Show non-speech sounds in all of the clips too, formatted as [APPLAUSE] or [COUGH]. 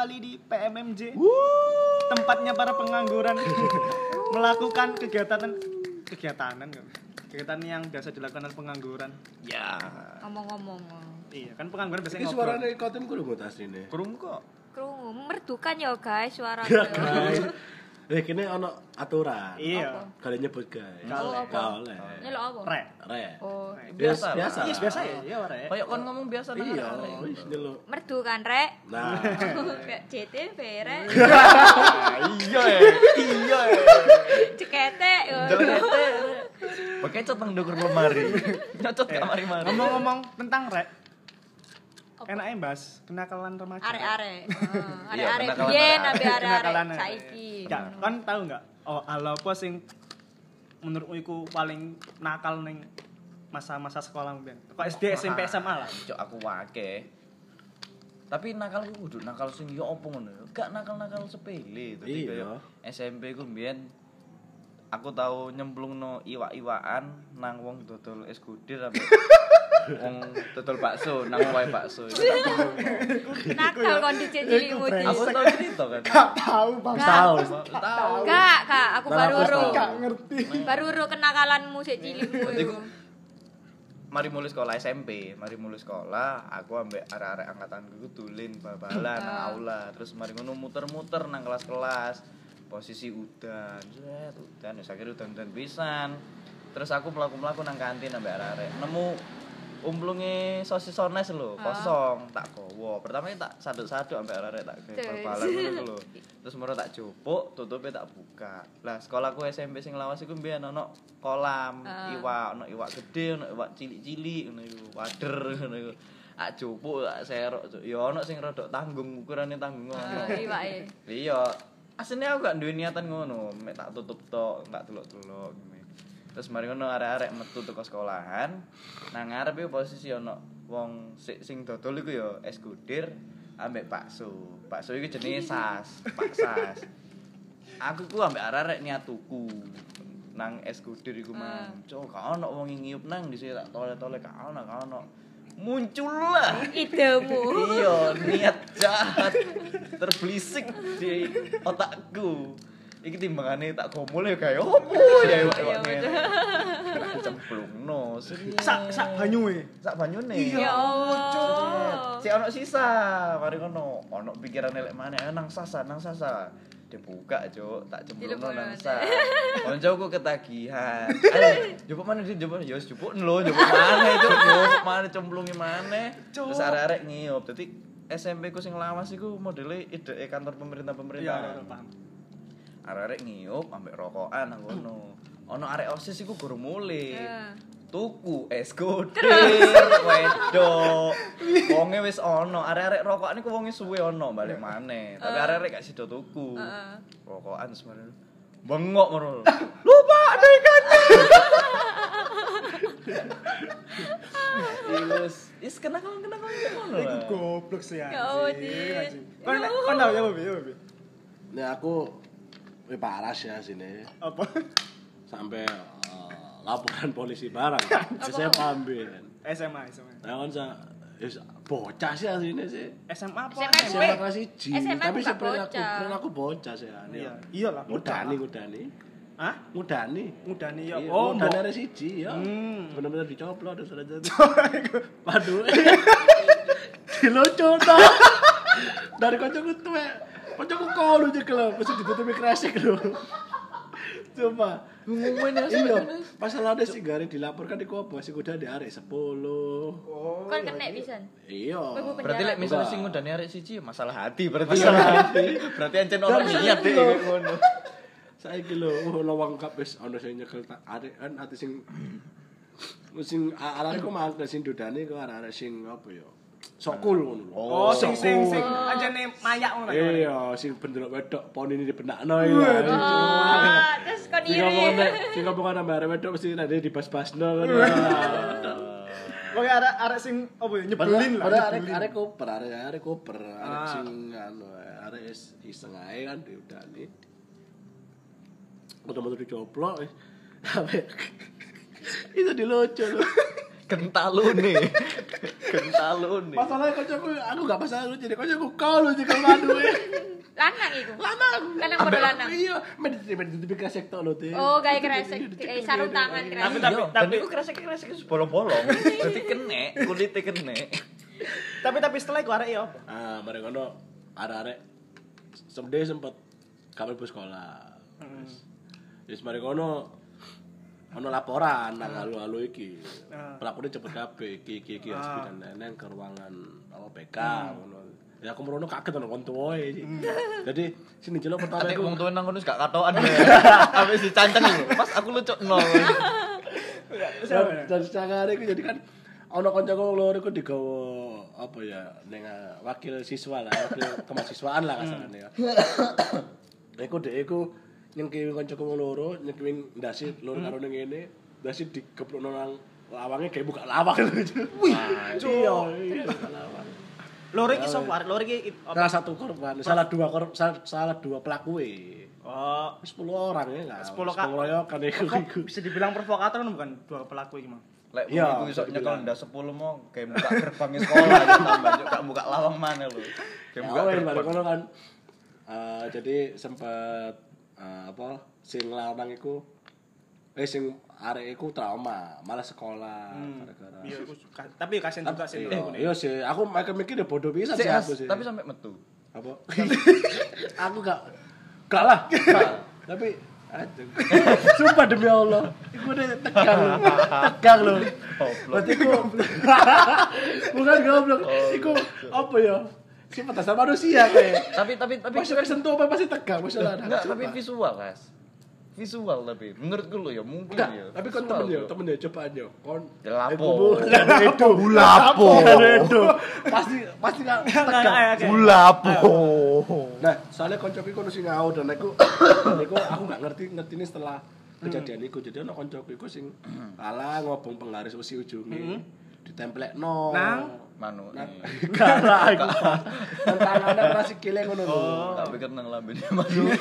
kembali di PMMJ. Tempatnya para pengangguran [LAUGHS] melakukan kegiatan kegiatanan kan? kegiatan yang biasa dilakukan oleh pengangguran. Ya. ngomong-ngomong Iya, kan pengangguran biasanya Ini suaranya kotem kudu mau tas ini. Kurung kok. krungu merdukan ya guys suara Eh kini ono aturan. Iya. Kalian nyebut guys. Gak oleh. nyelok apa Re. Re. oh Biasa, Biasa. biasa. Iya, biasa ya, iya, Re. Kayak kon ngomong biasa nang Iya, wis nyeluk. merdu kan rek Nah, [LAUGHS] kayak JTV rek [LAUGHS] Iya ya. Iya ya. cekete Joget. Pakai cat nang ndukur lemari. [LAUGHS] Nyocot gak mari-mari. Ngomong-ngomong tentang Re. Enaknya bahas kenakalan remaja. are-are [LAUGHS] Iya, are-are biyen abe are-are are. saiki Ya, kan tahu nggak? Oh, hal apa sing menurutmu iku paling nakal ning masa-masa sekolah mungkin? Kok SD, SMP, SMA lah. Cok aku wake. Tapi nakalku kudu nakal sing yo opo ngono. ya? Gak nakal-nakal sepele. Dadi Iya. SMP ku mbiyen aku tahu nyemplungno iwak-iwakan nang wong dodol es gudir ambek [LAUGHS] wong dodol bakso nang wae bakso. [LAUGHS] Nakal kondisi cilikmu di Aku tau cerita kan. Tahu, Bang. tahu. Tahu. Gak, kak, aku Nah, baru ro. tahu. ngerti. Baru ro kenakalanmu sik iku. ku- mari mulai sekolah SMP, mari mulai sekolah, aku ambek arek-arek angkatanku iku dolen bal-balan nang aula, terus mari ngono muter-muter nang kelas-kelas. Posisi udan, udan, akhirnya udan-udan pisan. Terus aku mlaku-mlaku nang kantin ambek arek-arek, nemu umplunge sosis sones lho, kosong, tak gowo. Pertama tak saduk-saduk ambek arek-arek tak bal-balan ngono lho. [LAUGHS] Terus moro tak jupuk, tutupe tak buka. Lah sekolahku SMP sing lawas iku mbiyen ono kolam, Ah. iwak, ono iwak gede, ono iwak cilik-cilik ngono iku, wader [LAUGHS] ngono iku. Tak jupuk, tak serok. Cuk. Ya ono sing rodok tanggung, ukurane tanggung ngono. Ah, iwake. Iya, aslinya aku gak duwe niatan ngono, mek tak tutup tok, gak delok-delok. Terus mari ngono arek-arek metu teko sekolahan. Nang ngarep iku posisi ono wong sik sing dodol iku ya es gudir ambek bakso. Bakso iku jenenge sas, [LAUGHS] Pak Sas. Aku ku ambek arek-arek niat tuku nang es gudir iku mang. Cok, gak ono wong ngiup nang dhisik tak tole-tole gak ono, gak ono. Muncullah Idemu. iya niat jahat terbelisik di otakku iki timbangane tak gomol ya kayak opo? Ya iwak iwak ngene. cemplung no Sak sak banyu e. sak banyune. Ya Allah. si ono sisa mari ngono. Ono pikiran elek mana ayo nang sasa nang sasa. Dibuka cuk. Tak cemplungno Dilebokno. nang sasa. [LAUGHS] Koncoku ketagihan. Ayo jupuk mana sih jupuk ya wis jupuk lho jupuk mana cuk. Jupuk mana cemplungi mana terus arek-arek ngiup. Dadi SMP ku sing lawas iku modele ide kantor pemerintah Iya, pemerintah paham. Arek-arek ngiup ambek rokokan nang kono. Ono arek osis iku guru mulai Ya. tuku es kudir [LAUGHS] wedok. Wonge wis ono. Arek-arek rokokan iku wonge suwe ono balik maneh. Tapi arek-arek gak sida tuku. Rokokan sebenarnya bengok merono [LAUGHS] lupa deh kan. [LAUGHS] Terus, is kenakalan kenakalan ngono Iku goblok sih Ya Allah. Kon kon ya, Bobi? Ya, Bobi? Nah aku eh, parah ya sini. Apa? Sampai eh, laporan polisi barang. [LAUGHS] Saya ambil. SMA, SMA. Nah kan saya Wis bocah sih aslinya sih. SMA apa? SMA? SMA kelas 1. SMA Tapi aku sebenarnya aku bocah. perilaku bocah sih. Iya, iyalah. Mudani, mudani. Hah? Mudani. Mudani ya. Iya, Oh, mudani ada siji ya. Hmm. Bener-bener dicoplok dan sudah jadi. Waduh. [LAUGHS] Dilucu toh. [LAUGHS] Dari kocokku tuh, kocokku kau lu juga loh, mesti ditutupi kresek loh. Coba. Ngumumin ya Iya, masalah ada sih gari dilaporkan di kopo, sih udah di arek 10. Oh. Kon kena pisan. Iya. Bu Berarti lek misalnya sing ngundani arek siji masalah hati berarti. Masalah hati. berarti ancen orang niat deh saya kayak ngono. Saiki lho, oh lawang kap wis ana sing nyekel tak arek kan ati sing sing arek kok mangkel sing dodane kok arek sing apa ya? Sok cool ngono lho. Oh, sing Sok sing cool. sing anjene mayak ngono. ya. Iya, sing bener wedok poni ini dibenakno. Oh, terus kon Sing iri. sing ngomong ana bare wedok mesti nanti dibas-basno kan. Pokoke arek arek sing apa ya nyebelin lah. Padahal arek nyebelin. arek koper, arek arek koper, arek Ah. sing anu arek is- iseng ae kan diudani. Udah mau dicoplok. [LAUGHS] Sampai [LAUGHS] itu dilucu loh. Kentalune. [LAUGHS] kentalune. Masalahnya kocokku aku gak masalah lu jadi kocokku kau lu jadi madu ya. Lanang iku. Lanang. Lanang pada lanang. Iya, men men tapi kresek tok lho, Teh. Oh, gawe kresek, sarung tangan Tapi kresek. tapi Iya, tapi dan iku kresek-kresek bolong-bolong. Dadi kene, kulite kene. tapi tapi setelah iku arek ya apa? Ah, bareng kono arek-arek semde sempet kabel bus sekolah. Terus Wis mari kono ono laporan nang alu-alu iki. Ah. Pelakune cepet kabeh iki iki iki Ah. Dan neneng ke ruangan apa PK ngono. Ya aku merono kaget ono wong tuwae iki. Jadi sini jelok pertama aku wong tuwa nang kono gak katokan. [LAUGHS] Sampai si canceng lho. Pas aku lucukno. dan, dan secara iku jadi kan ono kancaku loro iku digawa apa ya ning ah, wakil siswa lah, wakil kemahasiswaan lah kasarane ya. [COUGHS] Iku dek iku nyengkiwi kancaku wong loro, nyengkiwi ndasi loro karo ning ngene, ndasi digeplokno nang lawange kayak buka lawang lho. [LAUGHS] Wih, iya, iya, lawang. Loro iki sapa? Arek loro iki? Salah satu korban, salah dua kor, salah, salah dua pelaku Oh, 10 orang ya enggak? 10 kak. Pengeroyokan iku kok iku. bisa dibilang provokator kan bukan dua pelaku iki, Mang. Lek Iya, iku iso bisa nyekel ndak 10 mau kayak buka gerbangnya sekolah ya tambah juga buka lawang mana lho. Kayak Ya, buka gerbang. kan eh, jadi sempat eh, apa sing lanang iku eh sing arek iku trauma, malah sekolah gara-gara. Iya, tapi kasihan juga sih Iya, loro iya sih, aku mikir mikir ya bodoh bisa sih aku tapi sampai metu. apa? [LAUGHS] aku gak gak lah, tapi aduh. [LAUGHS] Sumpah demi Allah, iku udah tegang loh, tegang loh. Berarti iku [LAUGHS] bukan goblok, iku apa ya? Sifat dasar manusia kayak. Tapi tapi tapi Pasti sentuh apa pasti tegang masalah. enggak tapi visual, As. Visual tapi menurutku lo ya mungkin Enggak, ya. tapi Visual temen ya, temen ya coba aja. Kon lapo. Edo. [LAUGHS] Lapo. Pasti pasti kan tegang. Lapo. Nah, soalnya koncoku iku sing ngau dan [COUGHS] aku iku aku gak ngerti ngerti ini setelah kejadian iku. Jadi ana koncoku iku sing ala ngobong penggaris usi ujunge ditemplekno. Nang? Manu. [LAUGHS] Nang nih. Kalah iku. Nang tangane ora sikile ngono lho. Tak pikir nang lambene Manu. [LAUGHS]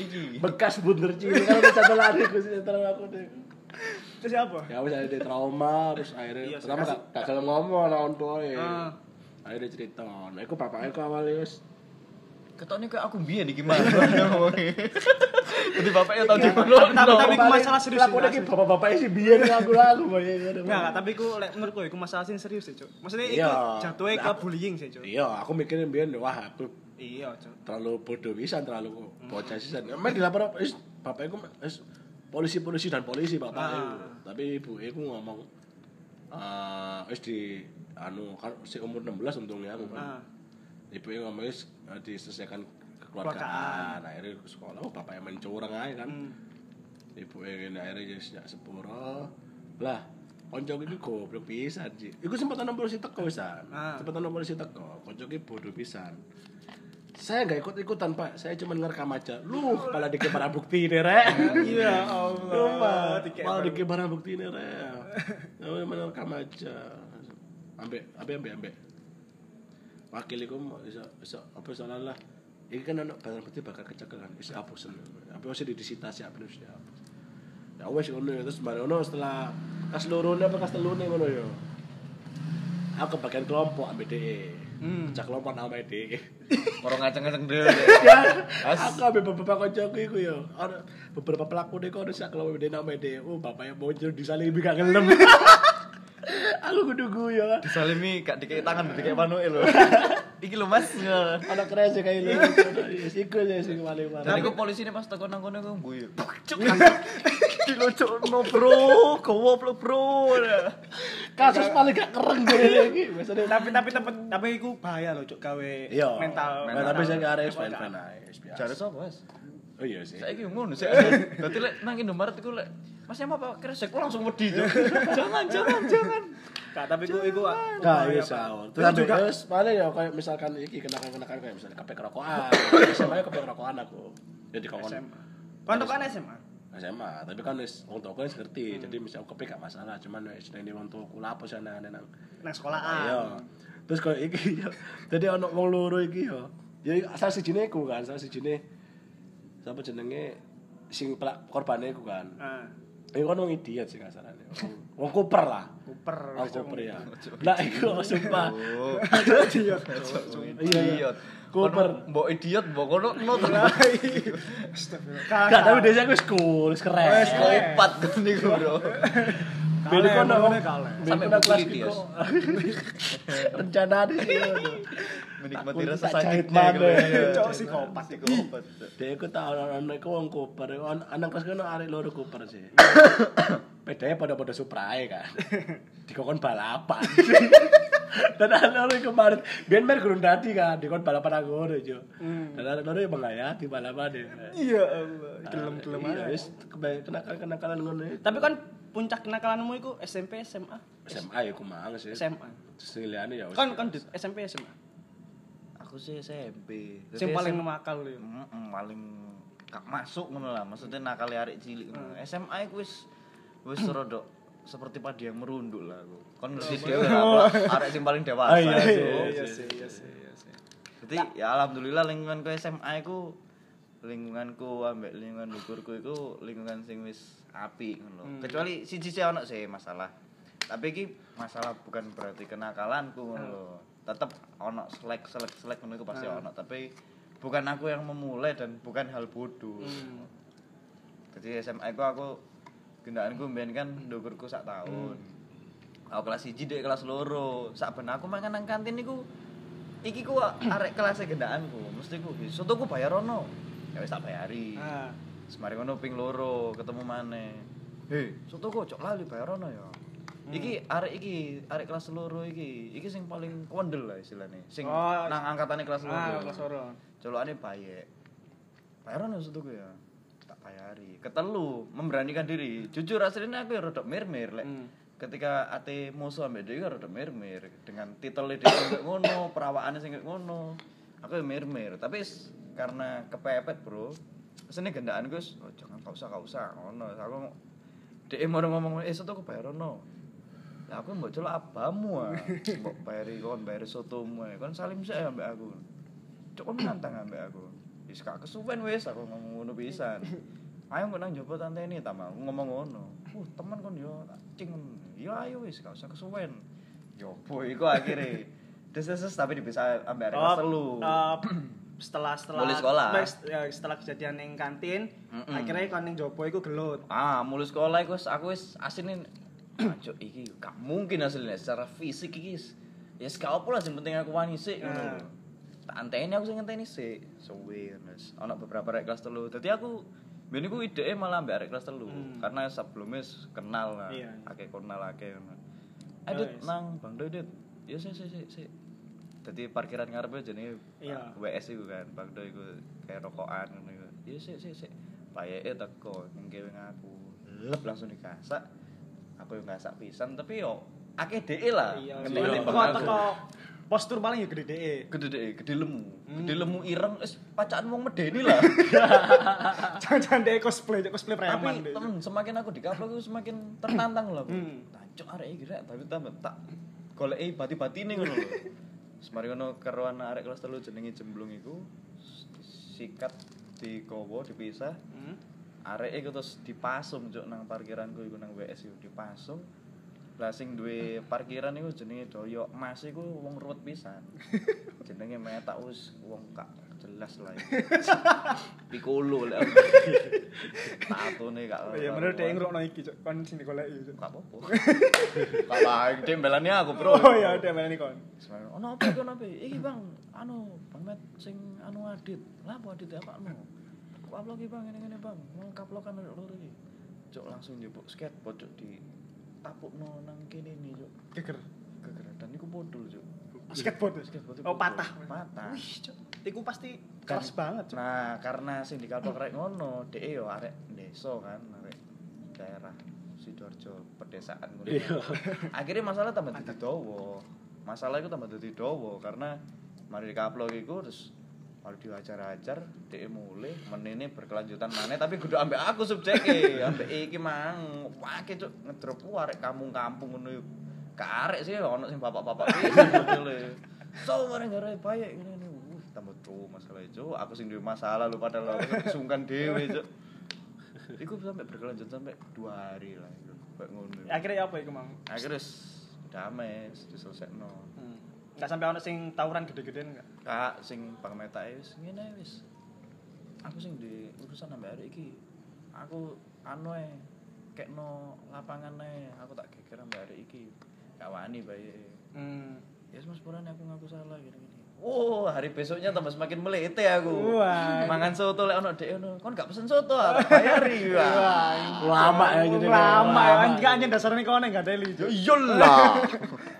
Iki. Bekas bunder cilik kan udah catelan iku sih catelan aku deh. Terus apa? Ya wis ada trauma terus akhirnya Iya, pertama gak gak ngomong nang orang tua Ah. Akhirnya cerita, nah iku bapaknya ku awalnya wis Ketoknya kayak aku biyen iki gimana ngomongnya. Jadi bapaknya tau di Tapi- tapi- tapi ku masalah serius sih, Lakukan serius. iki bapak-bapaknya sih lagu-lagu bayang Enggak, enggak, tapi ku lek menurutku iku masalah sing serius sih, Cuk. Maksudnya Iya. iku jatuhnya ke bullying sih, Cuk. Iya, aku mikirin biyen wah aku Iya, Cuk. terlalu bodoh bisa terlalu bocah sih. Emang dilapor wis bapakku wis polisi-polisi dan polisi bapaknya. Ah. Tapi ibu iku ngomong eh di anu kan si umur 16 untungnya aku Ah. kan. Ibu ngomong wis eh, diselesaikan kekeluargaan. Akhirnya ke sekolah, oh bapaknya main curang aja kan. Hmm. Ibu yang akhirnya jadi sejak sepuro. Lah, konco iki goblok pisan sih. Iku sempat ana polisi teko wisan. Ah. Sempat ana polisi teko. Konco iki bodoh pisan. Saya nggak ikut ikutan pak, saya cuma ngerekam aja. Lu kepala dikit barang bukti nih rek. Iya, Allah. Malah dikit barang bukti nih rek. Cuma ngerekam aja. Ambek, ambek, ambek, ambek. Wakil iku bisa, bisa apa salah lah. Ini kan anak barang bukti bakal kecekel kan, bisa hapusin. Apa masih disita siapa nih sudah hapus. Ya wes ngono ya terus bareng ngono setelah kas lorone apa kas telune ngono ya. Aku bagian kelompok ambek DE. Hmm. Kelompok nama DE. [LAUGHS] Orang ngaceng-ngaceng dhewe. [LAUGHS] ya aku ambil beberapa kocokku iku ya ada beberapa pelaku deh kok ada sak kalau dia nama dia oh bapaknya bocor disalimi gak ngelem [LAUGHS] aku kudu kan Disalimi gak dikei tangan dikei manuke lho. [LAUGHS] Iki lho Mas. anak keren sih kayak lu siku ya sih paling Dan parah iku polisi ini pas tekan nang kono iku guyu. Cuk. [LAUGHS] Dilocokno bro, goblok bro. kasus paling gak keren gue lagi [LAUGHS] biasanya Tapi tapi tapi tapi iku bahaya loh, Cuk, gawe iya mental. Tapi saya gak ada fan Mental. fan aja biasa Jare sapa, Mas? Oh iya sih Saiki ngono sih. Dadi lek nang Indomaret iku lek Mas emang apa kresek ku langsung wedi. Cuk. [LAUGHS] Jangan, jangan, jangan. Gak, tapi iku iku Gak, bahaya, iya Pak. sahur. Itu Terus juga terus paling ya kayak misalkan iki kenakan-kenakan kayak misalnya kepek rokokan. SMA kepek rokokan aku. Jadi kawan SMA. Kan SMA. SMA, tapi kan wis wong tuaku wis ngerti. Jadi misalnya kepek gak masalah, cuman wis nek wong tuaku lapo sana nang Nang sekolahan. Iya. Terus kayak iki ya. [LAUGHS] Jadi ono wong loro iki ya. Ya asal sijine iku kan, asal sijine sapa jenenge sing pelak korbane iku kan. Ah. Eh kan wong idiot sih kasarane. Wong kuper lah. Kuper. Wong kuper ya. [LAUGHS] Lah iku sumpah. Oh, [LAUGHS] Idiot. Iya, iya. idiot. Kuper. Mbok idiot, mbok kono no to. Astagfirullah. [LAUGHS] Gak tapi desa cool, wis keren. Wis. Kopat kan niku, Bro. Kalem, kono. ngomongnya kalem. Sampai buku kelas liti, kiko. Rencana di sini. Menikmati Aku rasa sakitnya. mana. gitu. Cok psikopat iku. Psikopat. Dia iku tau ana iku wong. An- Anak kelas kono arek loro kuper sih. [COUGHS] [COUGHS] Bedanya pada-pada suprae kan. [LAUGHS] Dikokon balapan. [LAUGHS] Dan anak loro kemarin biyen mer gurung dadi kan, dikon balapan aku ngono jo. Dan anak loro emang ngayati balapan ya. Iya Allah, gelem-gelem Iya, aja. wis kebanyakan kenakalan-kenakalan ngono. ya. Tapi kan puncak kenakalanmu itu SMP, SMA, SMA ya aku mang sih. SMA. Terus liane ya. wis. Kan kan di SMP, SMA. Aku sih SMP. Sing paling SM nakal ya. Paling gak masuk ngono lah. Maksudnya nakal arek cilik ngono. SMA iku wis wis [CLEARS THROAT] rada seperti padi yang merunduk lah aku. Kon ngerti dhewe lah, arek sing paling dewasa. Oh, iya, iya, Iya sih, iya sih, iya sih. Jadi ya alhamdulillah lingkunganku SMA iku lingkunganku ambek lingkungan dukurku iku lingkungan sing wis apik ngono. lho. Kecuali siji sih ono sih masalah. Tapi iki masalah bukan berarti kenakalanku ngono lho. Tetep ono selek selek selek ngono iku pasti ono, tapi bukan aku yang memulai dan bukan hal bodoh. Hmm. Jadi SMA ku aku gendakanku mbiyen kan ndukurku sak tahun. Aku kelas 1 dek kelas loro. Sak ben aku mangan nang kantin niku iki ku arek kelas gendakanku. Mesti ku soto ku bayar ono. Ya wis tak bayari. Ah. Semari ngono ping loro ketemu maneh. Hei, soto ku cok lali bayar ono ya. Iki arek iki, arek kelas loro iki. Iki sing paling kondel lah istilahnya. Sing Oh, nang angkatane kelas loro. Ah, kelas loro. Colokane bayek. Bayar ono soto ku ya. Bayari. Ketelu, memberanikan diri. Jujur aslinya aku ya rada mir-mir lek. Hmm. Ketika ate musuh ambek dhewe rada mir-mir dengan titelnya dhewe sing ngono, perawaane sing ngono. Aku ya mir-mir, tapi karena kepepet, Bro. Sini gendaan Gus, oh, jangan gak usah, gak usah ngono. Aku dhek mau ngomong, "Eh, soto aku bayar ono." Lah aku mbok celok abamu ah. Mbok bayari kon bayar sotomu ae. Kon salim sik ambek aku. Cok kon nantang ambek aku. Wis gak kesuwen wis aku ngomong ngono pisan. Ayo kok nang jopo tante ini ta mau ngomong ngono. Uh, teman kon yo cing. Yo ayo wis gak usah kesuwen. Yo boy iku akhirnya [LAUGHS] des-des tapi dipisah ambek arek kelas telu. eh, setelah setelah Mulai sekolah. Ya, setelah kejadian ning kantin, Mm-mm. akhirnya kon ning jopo iku gelut. Ah, mulai sekolah iku aku wis asine [CLEARS THROAT] Cuk, iki gak mungkin hasilnya secara fisik iki. Ya yes, gak apa lah sing penting aku wani sik ngono Nah. Tak anteni aku sing ngenteni sik. Suwe wis. Ana beberapa arek kelas telu. Dadi aku Ben iku ideke malah ambek arek kelas telu Hmm. karena sebelumnya kenal lah. Iya. Akeh kenal akeh ngono. Ya Edit wis. nang Bang Dodit. Ya sik sik sik. Dadi parkiran ngarepe jenenge Iya. WS iku kan. Bang Do iku kayak rokokan ngono iku. Ya sik sik sik. Payeke teko ning kewe aku. Lep langsung dikasak. Aku yo ngasak pisan tapi yo akeh dhek lah. Iya. Teko Bang teko. Postur paling ya gede deh. Gede dhek, gede lemu. Hmm. Gede lemu ireng wis pacaan wong medeni lah. [LAUGHS] Jangan-jangan deh cosplay, cosplay tapi preman deh. temen semakin aku dikaplok aku semakin tertantang lah Hmm. tancuk arek iki rek tapi tambah tak goleki bati-batine ngono lho semari ngono karuan arek kelas telu jenenge jemblung iku sikat digowo dipisah Hmm. arek iku terus dipasung cuk nang parkiranku iku nang WS iku dipasung lah sing duwe parkiran iku jenenge Doyo Mas iku wong ruwet pisan. [LAUGHS] Jenenge metak wis wong gak jelas lah aku. [LAUGHS] tatone gak Oh iya, bener deh ngrokno iki, Cuk. Kon sing digoleki, Cuk. gak apa-apa. Kalah gede belani aku bro. Oh iya, udah mana nih kon. Ono apa iki ono apa iki bang anu bang met sing anu adit. Lah apa adit apa anu kok upload iki bang ini ini bang. Mau kaplokan loro iki. Cok langsung njupuk skateboard cok di tapukno nang kene nih cok Geger. dan iku bodol cok Skateboard. skateboard Oh, patah. patah Wih, Cuk. Iku pasti keras banget, Cuk. nah karena sing dikaplok rek ngono dhek yo arek desa kan arek daerah Sidoarjo pedesaan ngono Iya. akhirnya masalah tambah dadi dawa masalah itu tambah dadi dawa karena mari dikaplok iku terus mari diwajar-ajar dhek mulai menene berkelanjutan maneh tapi kudu ambek aku subjeke ambek iki mang wake cuk ngedrop arek kampung-kampung ngono karek sih ono sing bapak-bapak modele so mari ngare bayek ngene uh tambah tuh masalah itu aku sing duwe masalah lu padahal aku sungkan dhewe cuk Iku sampai berkelanjut sampai dua hari lah iku. Ngono. Akhirnya apa iku mang? Akhirnya damai, wis diselesekno. Hmm. Enggak sampai ono sing tawuran gede-gedean enggak? Kak sing Bang Meta wis ngene ae wis. Aku sing di urusan sampai hari iki. Aku anu ae kekno lapangan ae. Aku tak geger sampai hari iki. Gak wani bae. Hmm. Ya yes, Mas Purane aku ngaku salah gini-gini. Oh, hari besoknya tambah semakin melete aku. Wah. Mangan soto lek ono dek ono. Kon gak pesen soto, tak bayari. [LAUGHS] Wah. Lama ya jadi. Lama ya kan enggak hanya dasarnya kau enggak deli. Cuk. Iyalah. [LAUGHS]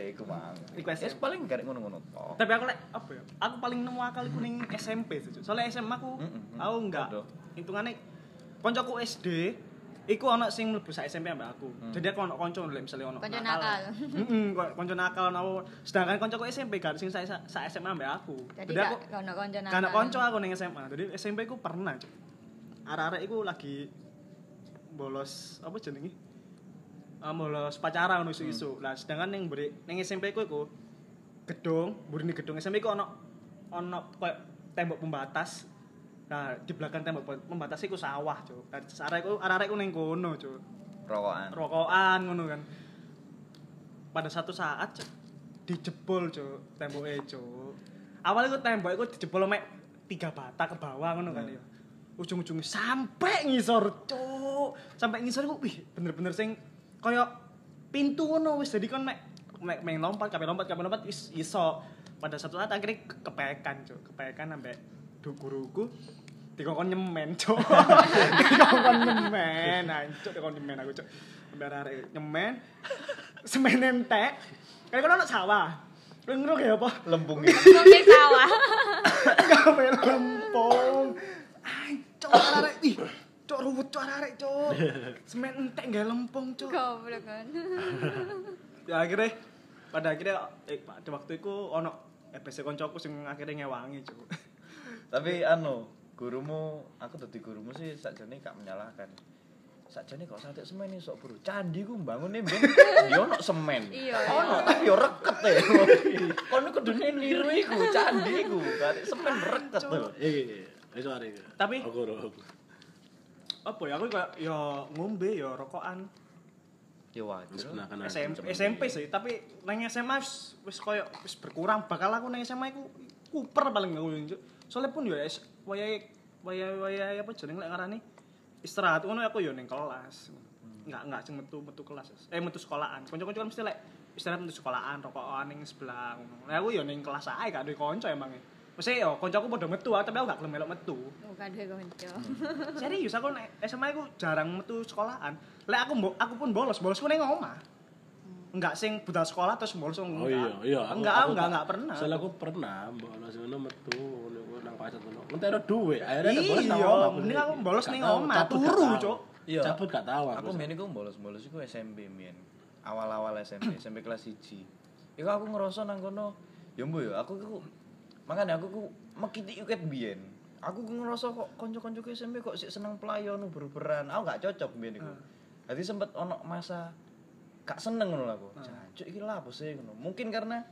ya iku mang. Wis SMP. paling gak ngono-ngono. Tapi aku lek apa ya? Aku paling nemu akal iku ning SMP sih. Soalnya SMA aku aku enggak. Hitungane koncoku SD iku ono sing mlebu sak SMP ambek aku. Hmm. Jadi aku ono konco lek misale ono. Konco nakal. Heeh, konco nakal ono. Sedangkan koncoku SMP gak sing sak sak SMA ambek aku. Jadi aku gak ono konco nakal. Karena konco aku ning SMA. Jadi SMP ku pernah. Arek-arek iku lagi bolos apa jenenge? Ah, bolos pacaran ngono isu-isu. Lah sedangkan ning mburi ning SMP ku iku gedung, mburine gedung SMP ku ono ono tembok pembatas. Nah, di belakang tembok pembatas iku sawah, Cuk. Lah arek ku arek ku ning kono, Cuk. Rokokan. Rokokan ngono kan. Pada satu saat Cuk, dijebol, Cuk, temboke, Cuk. Awalnya ku tembok iku dijebol mek tiga bata ke bawah ngono kan Hmm. ya. Ujung-ujungnya sampai ngisor, Cuk. Sampai ngisor iku wih, bener-bener sing koyo pintu ngono wis jadi kan mek mek mek lompat, kabeh lompat, kabeh lompat is iso. Pada satu saat akhirnya ke- kepekan, Cuk. Kepekan sampai guruku dikongkon nyemen, Cuk. [LAUGHS] dikongkon nyemen, ancuk dikongkon nyemen aku, Cuk. Sampai arek nyemen semen entek. Kono ono sawah. Ngono ya apa? [LAUGHS] Lempung Mungkin sawah. Gawe lempung. Ancuk arek ih. Cuk ruwet cuk arek cuk. [LAUGHS] Semen entek gawe lempung cuk. Goblok kan. [LAUGHS] Ya akhirnya pada akhirnya eh, pada waktu itu ono EPC koncoku sing akhirnya ngewangi cuk. [LAUGHS] Tapi anu, gurumu, aku dadi gurumu sih sakjane gak menyalahkan. Sakjane kok santet semen nih sok bro. Candi ku bangun nih ben yo ono semen. Iya, Ono tapi yo reket e. Kono kudune niru iku candi. Kare semen reket lho. Wis are iki. Tapi- aku. Apa ya aku kayak ya ngombe ya rokokan. Ya wajar. kenakan SM, SMP sih, tapi nang SMA wis koyo wis berkurang. Bakal aku nang SMA iku kuper paling aku Cuk. Soalnya pun ya es- wayahe wayahe wayahe apa jeneng lek ngarani istirahat ngono aku ya ning kelas. Enggak enggak sing metu metu kelas. Eh metu sekolahan. Kanca-kanca kan mesti lek istirahat metu sekolahan, rokokan ning sebelah ngono. Lah aku ya ning kelas ae gak duwe kanca emang. Mesti yo kancaku padha metu, ah, tapi aku gak gelem melok metu. Bukan dhewe konco. Serius aku nek SMA aku jarang metu sekolahan. Lek aku mbo- aku pun bolos, bolosku ning omah. Enggak sing budal sekolah terus bolos Oh iya, iya. Enggak, aku enggak enggak pernah. Soalnya aku pernah bolos ngono metu nang pasar ngono. Entero duwe, akhirnya bolos nang Iya, omah. mending aku bolos Gak ning omah, gak turu. Cuk. Iya. Cabut gak tahu Aku main iku bolos-bolos iku SMP mien. Awal-awal SMP, SMP kelas 1. Iku aku ngerasa nang kono, ya mbo ya, aku iku makanya aku ku mekiti uket biyen. Aku ku ngerasa kok kanca-kanca SMP kok sik seneng pelayon uber-uberan. Aku gak cocok biyen iku. Dadi sempet ono masa gak seneng ngono lho aku. Jancuk iki lha apa sih ngono. Mungkin karena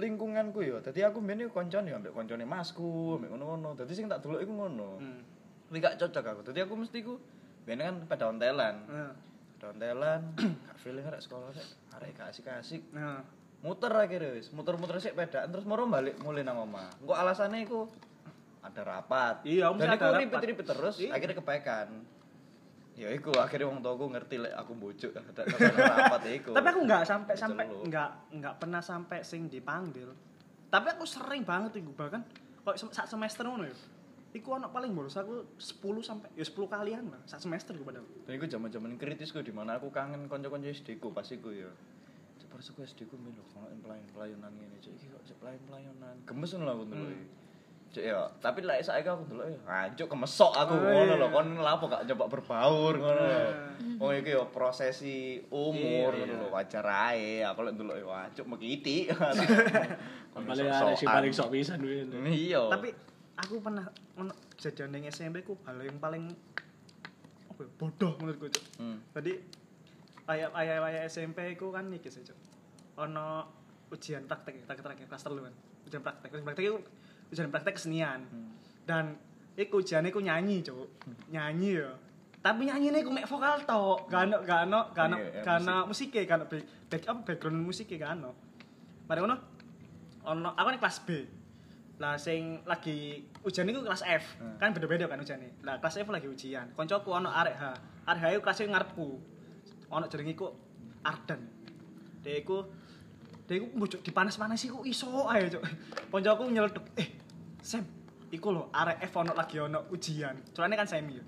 lingkunganku ya. Dadi aku biyen iku koncone ambek koncone masku, ambek ngono-ngono. Dadi sing tak delok iku ngono. Hmm. Tapi gak cocok aku. Dadi aku mesti ku biyen kan pada ontelan. Nah, Dontelan, [CLEARS THROAT] gak feeling arek sekolah rek, arek gak asik-asik. nah. Muter akhirnya wis, muter-muter sik pedaan terus moro balik mulai nang omah. Engko alasannya iku ada rapat. Iya, mesti Dan ada rapat. ribet-ribet terus, Iya. akhirnya kepekan. Ya iku akhirnya wong tuaku ngerti lek aku bojuk [LAUGHS] ada ada rapat ya iku. Tapi aku enggak sampai sampai Celuk. enggak enggak pernah sampai sing dipanggil. Tapi aku sering banget iku bahkan kok sak semester ngono ya. Iku ono paling bolos aku 10 sampai ya 10 kalian lah sak semester iku padahal. Dan iku zaman-zaman kritis ku di mana aku kangen kanca-kanca SD ku pas iku ya. Cepet aku SD ku melu ono pelayan-pelayanan ngene, cek iki kok pelayan-pelayanan. Gemes ngono lah aku ndelok. Hmm. Cek ya, tapi lek saiki aku ndelok ya, anjuk kemesok aku Oh, ngono iya. lho. Kon lha apa gak coba berbaur ngono lho. Hmm. Oh iki ya prosesi umur Iya, ngono iya. lho, wajar ae. Aku lek ndelok ya anjuk mekiti. Kon Paling sok-sokan. arek sing paling sok pisan kuwi. Iya. Tapi aku pernah ono kejadian ning SMP ku hal yang paling ya, bodoh menurutku. Hmm. Tadi ayah ayah ayah SMP ku kan iki sih Cuk. Ono ujian praktek terakhir terakhir kelas telu kan. Ujian praktek, ujian praktek ujian praktek kesenian. Hmm. Dan iku ujian iku nyanyi, Cuk. Nyanyi ya. Tapi nyanyine ku mek vokal tok, gak ono gak ono gak ono Iya, gak ono gak ono back, apa background musike gak ono. Mari ngono. Ono aku ning kelas B. Lah sing lagi ujian itu kelas F. Hmm. Kan beda-beda kan ujiane. Lah kelas F lagi ujian. Koncoku ono arek H. Arek H iku kelas ngarepku. Ono jenenge iku Ardan. Dia iku dia iku mbujuk dipanas-panasi iku iso ae, Cuk. Nyeletuk, "Eh, Sam, iku lho arek F ono lagi ono ujian." Soalnya kan semi. ya.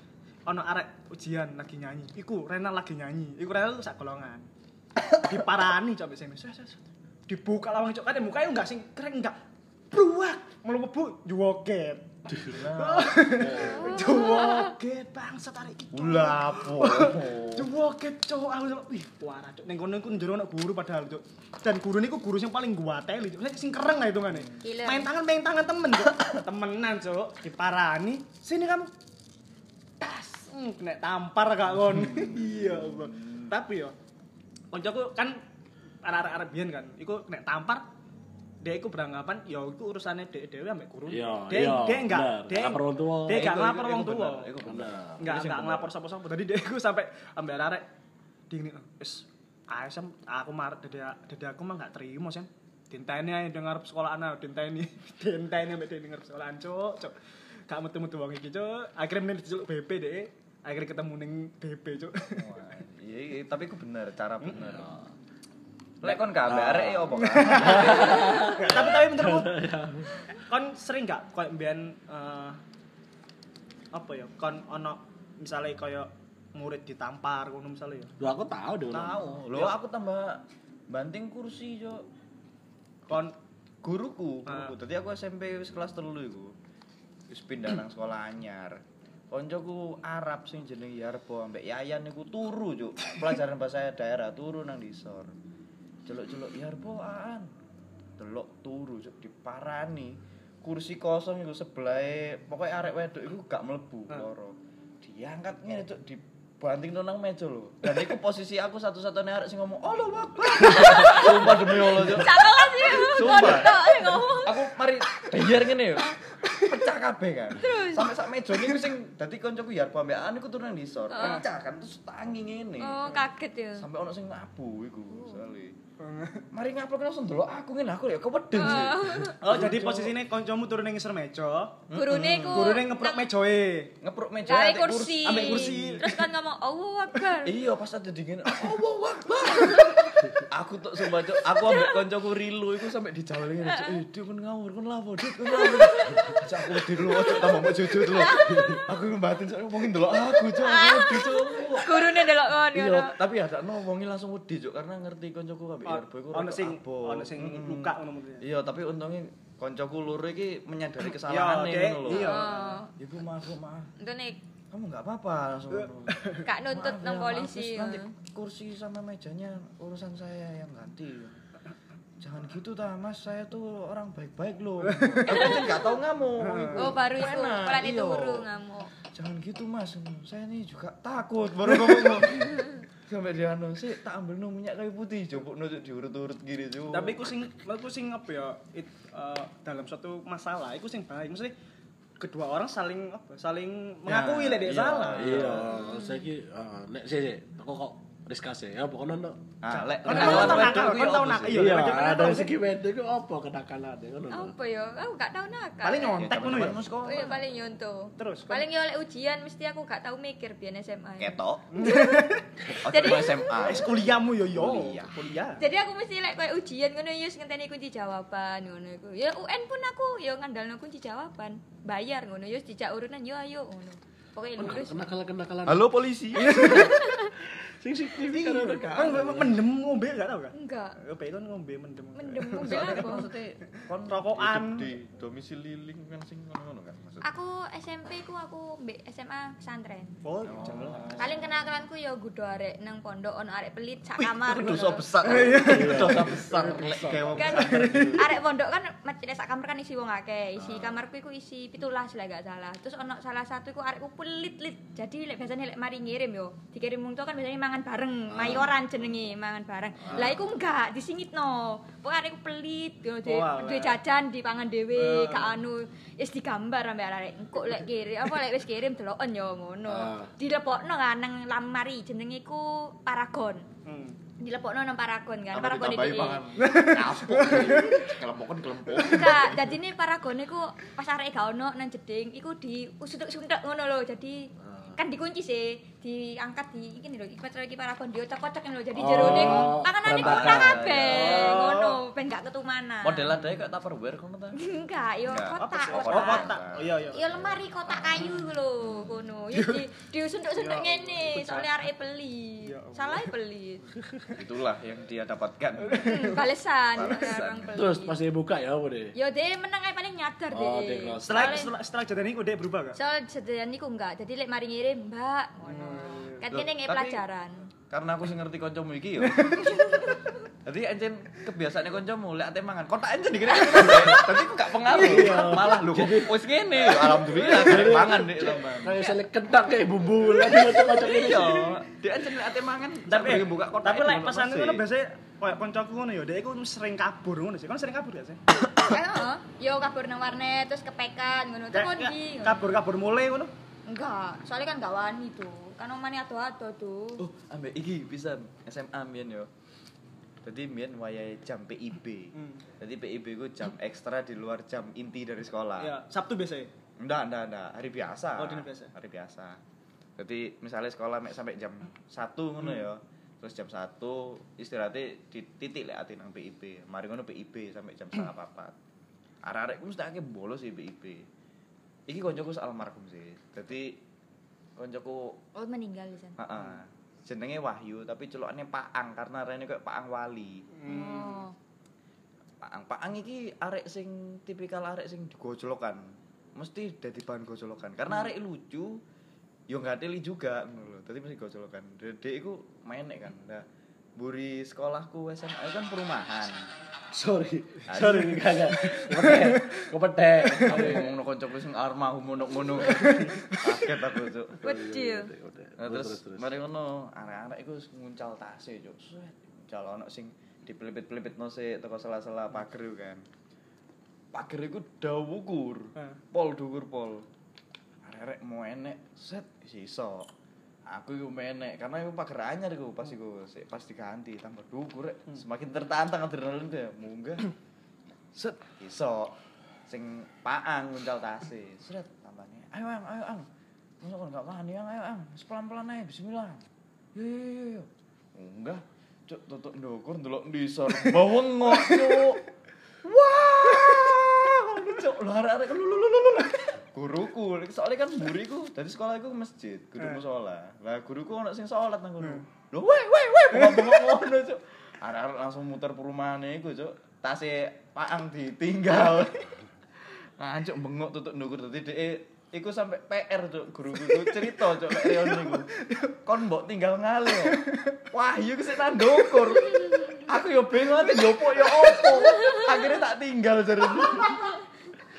Ono arek ujian lagi nyanyi. Iku Renal lagi nyanyi. Iku Renal sak golongan. Diparani coba semi. Dibuka lawang cok kan mukanya enggak sing keren enggak. Bruak, mlebu joget. Joget bangsa tarik iki. [LAUGHS] Cuk. Ulapo. Joget cok aku cok. Wih, parah cok. Ning kono iku njero ono guru padahal cok. Dan guru niku guru sing paling guateli cok. Sing keren lah hitungane. Main tangan main tangan temen cok. Temenan cok. Diparani. Sini kamu. Tas. Hmm, kena tampar gak kon. [LAUGHS] Iya, Allah. Tapi yo koncoku kan arek-arek biyen kan. Iku kena tampar dia iku beranggapan ya iku urusannya dek dhewe ambek guru. Iya, Dia iya, dia enggak, dia Ngelapor wong tua. Dia enggak wong iku tua. iku bener. Enggak enggak ngelapor sapa-sapa. Tadi dia iku sampai ambek arek dingin wis ASM aku mar dadi dadi aku mah enggak terima sen. Dinteni ae dengar sekolah anak, dinteni. [LAUGHS] Dinteni ambek dia dengar sekolah cuk, cuk. Gak metu-metu wong iki cuk. Akhirnya meneh diceluk BP deh. Akhirnya ketemu ning BP cuk. Wah, Iya, iya, tapi itu bener, cara bener. Lek kon gak ambek arek ya apa kan? [LAUGHS] tapi tapi menurutmu [LAUGHS] kon sering gak koyo mbiyen eh, apa ya kon ono misalnya koyo murid ditampar ngono misalnya ya Lho aku tahu deh. Tahu. Lho aku tambah banting kursi, Cok. kon Guruku, Ah. guruku. Dadi aku SMP wis kelas 3 iku. Wis pindah nang sekolah anyar. Koncoku Arab sing jeneng Yarbo ambek Yayan niku turu, Cuk. Pelajaran bahasa daerah turu nang disor. Celuk-celuk Yarbo aan. Delok turu, Cuk, diparani. Kursi kosong iku sebelah pokoknya arek wedok iku gak mlebu Ah. loro. Diangkat ngene, Cuk, dibanting nang meja lho. Dan iku posisi aku satu-satunya arek sing ngomong, "Allah [LAUGHS] Akbar." Sumpah demi Allah, Cuk. Sak kelas sih. Sumpah. Ngomong. aku mari biar ngene yo. Pecah kabeh kan. Sampai sak meja niku sing dadi kancaku ya ambek anu iku turun disor. Ah. Pecah kan terus tangi ngene. Oh, kaget ya. Sampai ono sing ngabu iku soalnya. Mari ngaplok langsung delok aku ngene aku ya keweden sih. oh jadi posisinya koncomu turun ning ngisor meja Gurune ku gurune ngeprok mejoe Ngepruk meja ambek kursi. ambek kursi. Terus kan ngomong, "Allahu Akbar." Iya pas ada dingin. Allahu Akbar. aku tuh sumpah cok, aku ambek koncoku rilu iku sampai dijawel ngene cok. Eh, dia kon ngawur kon lapo, Dik kon ngawur. Cok aku wedi lu cok tambah mau jujur lu. Aku ngembatin cok ngomongin delok aku cok. Wedi cok. Gurune delok kon Iya, tapi ada ngomongin langsung wedi cok karena ngerti koncoku ambek Yarbo iku ono sing ono sing luka ngono mungkin Iya, tapi untungnya koncoku loro iki menyadari Iya, kesalahannya Dek. ngono lho. Iya. Oh. Ibu maaf, Bu, maaf. Entune Kamu nggak apa-apa langsung ngono. gak [LAUGHS] nuntut nang ya, polisi. Nanti kursi sama mejanya urusan saya yang ganti. Jangan gitu ta, Mas. Saya tuh orang baik-baik loh. [LAUGHS] Aku kan nggak tahu ngamuk. Oh, baru itu. Pelan iya. itu turu ngamuk. Jangan gitu, Mas. Saya nih juga takut baru ngomong. [LAUGHS] Sampai dia anu sih tak ambil no minyak kayu putih, coba no diurut-urut gini coba. tapi iku sing iku sing apa ya it, eh, dalam suatu masalah iku sing baik. Maksudnya kedua orang saling apa saling mengakui Ya, lek dia salah. Iya, saiki heeh nek sih sih aku kok discuss ya pokoknya no. ah, lek Kon tau nakal, kon tau nakal? Iya, Iya, ada tau, segi wedok itu apa kenakalan ngono. lho. Apa ya? Aku gak tau nakal. paling Ya, nyontek ngono ya. Oh iya paling nyonto. Terus, paling ya oleh ujian mesti aku gak tau mikir biyen SMA. ya. Ketok. [LAUGHS] Oke, Jadi- SMA. [LAUGHS] Eh, kuliahmu yo yo Kuliah. Jadi aku mesti lek koyo ujian ngono ya wis ngenteni kunci jawaban ngono iku. Ya UN pun aku ya ngandalno kunci jawaban. Bayar ngono ya wis dijak urunan yo ayo ngono. Pokoknya lulus. Kenakalan kenakalan. Halo polisi. [LAUGHS] Sing signifikan ada kan mendem ngombe gak tau gak Enggak. Apa kan ngombe mendem Mendem ngombe kan apa? maksudnya kon Rokokan. hidup di domisili lingkungan sing ngono-ngono kan maksudnya. Aku SMP ku aku mbek SMA pesantren. oh jangan Paling kenakalanku ya gudo arek nang pondok ono arek pelit sak kamar. Itu ngono. dosa besar. Dosa besar lek kewong. kan arek pondok kan macet sak kamar kan isi wong akeh isi kamarku iku isi pitulas lah gak salah terus ono salah satu iku arekku pelit lit jadi lek biasanya lek mari ngirim yo dikirim tua kan biasanya mangan bareng mayoran jenenge mangan bareng lah iku enggak disingitno pokoknya arekku pelit yo duwe jajan dipangan dhewe Ah. gak anu wis digambar ambek ambek arek. Engko lek kirim apa lek wis kirim deloken yo ngono. Ah. Dilepokno kan nang lamari jenenge iku Paragon. Hmm. Dilepokno nang Paragon kan. Paragon iki. Kapok. [LAUGHS] Kelempokan kelempok. Enggak, jadi ini paragon iku pas arek gak ono nang jeding iku ngono lho. Jadi kan dikunci sih, diangkat di iki lho, iki iki paragon diocok-ocok lho. Jadi Oh, jerone iku berantakan. udah kabeh. Oh. Ngono, ben gak ketumanan. Model ada kayak Tupperware kono ta? enggak, yo kotak? Oh, kotak. kotak. Oh, iya, iya. Ya lemari kotak kayu iku lho, ngono. Ya di diusunduk-usunduk Ya, ngene, soalnya arek beli. Ya Allah. Salah beli. Itulah yang dia dapatkan. Hmm, Balesan, Balesan. orang beli. Terus pas dia buka ya apa deh? Yo deh menang ae paling nyadar deh. Oh. Setelah setelah setelah kejadian ini udah berubah gak? Soal sedayaan niku enggak. Jadi lek mari ngirim, Mbak, ngono. Kan Loh, kene nge tapi- pelajaran. Karena aku sih ngerti koncomu iki yo. [LAUGHS] Jadi encen kebiasaannya koncomu lek ate mangan. Kotak encen dikirim. Tadi aku gak pengaruh. Malah lu kok wis ngene. Alhamdulillah gak mangan nek tambah. Kayak selek kentak kayak bumbu lagi macam-macam ini. Iya, dia encen lek ate mangan. Tapi buka kotak tapi itu lek pesan ngono biasanya koyo koncoku ngono ya, dia iku sering kabur ngono sih. Kan sering kabur gak sih? [COUGHS] Heeh. Yo kabur nang warnet terus kepekan ngono. Terus ngono. Kabur-kabur mulai ngono. Enggak, soalnya kan gak wani tuh. Kan omane ado-ado tuh. Oh, ambek iki pisan SMA mbiyen yo. Jadi mbiyen wayahe jam PIB. Hmm. Jadi PIB ku jam ekstra di luar jam inti dari sekolah. Ya, Sabtu biasanya. Enggak, enggak, enggak. Hari biasa. Oh, dina biasa. Hari biasa. Jadi misalnya sekolah mek sampai jam 1 ngono ya. Terus jam 1 istirahatnya di titik lek ati nang PIB. Mari ngono PIB sampai jam setengah papat. Arek-arek ku mesti akeh bolos sih PIB. Iki koncoku almarhum sih. Jadi koncoku Oh, meninggal di sana. heeh. Jenenge Wahyu tapi celokane Paang karena rene koyo Paang Wali. Oh. Paang Paang iki arek sing tipikal arek sing digojlokan. Mesti dadi bahan gojlokan. Karena arek lucu yo nggak teli juga ngono lho. Dadi mesti gojlokan. Dek iku menek kan. Nah, buri sekolahku SMA itu kan perumahan. Sorry, sorry nih kagak. Kepetek, kepetek. Aku ngono kancaku sing almarhum ngono-ngono. Kaget aku, Cuk. Nah, terus mari ngono, arek-arek iku nguncal tase, Cuk. Suwet, nguncal ono sing dipelipit-pelipitno sik teko sela-sela pager kan. Pager iku dawa ukur. Heeh. Pol dhuwur pol. Arek-arek mau enek, set iso. Aku iku menek karena iku pager anyar iku pas iku sik pas diganti tambah dhuwur rek. Semakin tertantang adrenalin dia munggah. Set iso. Sing paang nguncal tase. Set tambahnya. Ayo ang, ayo ang. Masa kan gak wani ang, ayo ang. Pelan-pelan ae bismillah. Yo yo yo yo. Munggah. Cuk tutuk ndukur ndelok ndisor. Bawengok, Cuk. [LAUGHS] Wah, Cuk. Lho arek-arek lu lu lu lu. lu. Guruku, soalnya kan buriku dari sekolah iku masjid, kudu Eh. musola. Lah guruku ono sing salat nang kono. Lho, weh weh weh, bengok ngono, Cuk. Arek-arek langsung muter perumahane iku, Cuk. Tase paang ditinggal. [LAUGHS] Ngancuk bengok tutuk ndukur dadi dhek iku sampe PR cuk guruku iku cerita cuk lek reon niku. Kon mbok tinggal ngale. Wah, iya kesik nang ndukur. Aku yo bingung ati yo opo yo opo. Akhirnya tak tinggal jare.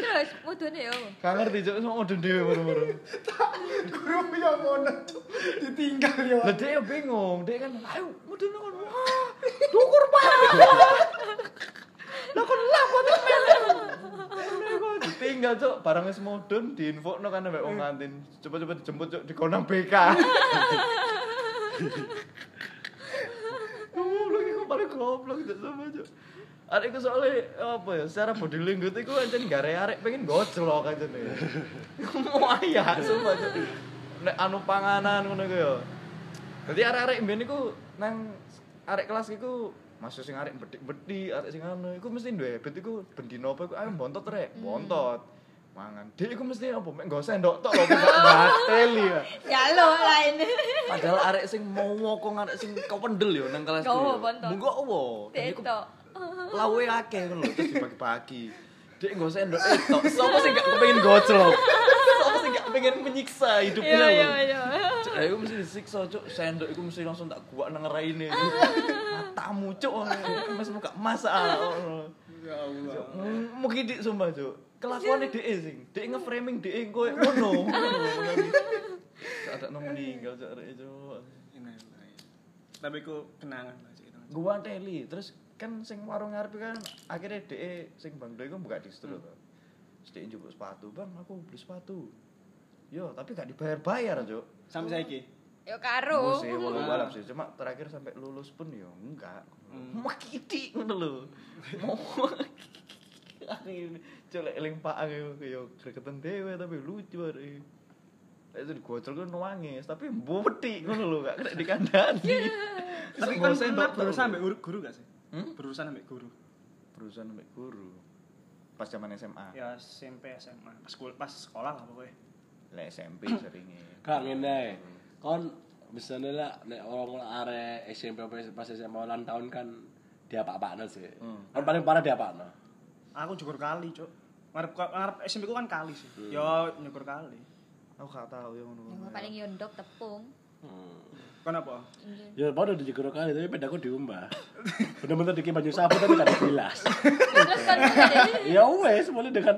Terus mudune yo. Gak ngerti cuk semua udah dhewe baru-baru. Guru yang ngono ditinggal ya. Lah dia yo bingung, dia kan ayo mudun kon. Wah, dukur pak. Lah kon lah kok ditinggal cuk barang wis mudun diinfokno kan ambek wong kantin. Coba-coba dijemput cuk di konang BK. Goblok iku paling goblok cuk sama cuk. Arek iku soalnya apa ya secara body language iku ancen gare arek pengen goclok aja nih. Mau ayah sumpah. Nek anu panganan ngono iku ya. Dadi arek-arek mbiyen iku nang arek kelas iku masuk sing arek bedik-bedik, arek sing anu iku mesti duwe habit iku bendino apa iku ayo bontot rek, bontot. Mangan. Dek iku mesti apa mek nggo sendok tok lho gak bateli ya. Ya lo lain. Padahal arek sing mau ngokong arek sing kependel yo nang kelas. Munggo opo? Iku Tetok. Lawe akeh ngono lho terus dibagi-bagi. Dek nggo sendok etok. Sopo sing gak kepengin goclok? Sopo sing gak pengen menyiksa hidupnya? Iya iya lho? iya. Cuk, aku mesti disiksa, cuk. Sendok iku mesti langsung tak guak nang raine. Matamu, cuk. Mas muka masalah. Ya Allah. Mungkin dik sumpah, cuk. Kelakuane dhek sing. Dhek nge-framing dhek koyo ngono. [LAUGHS] Ada nang meninggal cuk arek cuk. Tapi ku kenangan. Gua teli, terus kan sing warung ngarep kan akhirnya dhek sing Bang Doi iku buka distro to. sedikit njupuk sepatu bang aku beli sepatu yo tapi gak dibayar bayar cuk Sampai saiki. Yo karo. sih walau balap sih cuma terakhir sampai lulus pun yo enggak Hmm. makiti ngono lho mau colek eling pak aku yo gregetan dewe tapi lucu hari itu digocol kan nangis tapi boti ngono lho gak kena dikandani [LAUGHS] Tapi Terus kan tau. ambek guru, guru gak sih? Hmm? Berurusan ambek guru. berurusan sampai guru pas zaman SMA Ya SMP, SMA, pas sekolah, pas sekolah lah pokoknya. lah SMP seringnya Kak ngene. Kon misalnya lah nek orang arek SMP apa pas SMA ulang tahun kan dia apa-apaan sih. Hmm. Kan paling parah dia apa Aku cukur kali, Cuk. Ngarep ngarep SMP ku kan kali sih. Ya nyukur kali. aku gak tahu yang ngono Yang paling yondok tepung. Kenapa? Ya baru di jegoro kali tapi pedaku diumbah. [LAUGHS] Bener-bener dikit baju sapu tapi kan jadi [LAUGHS] ya wes mulai dengan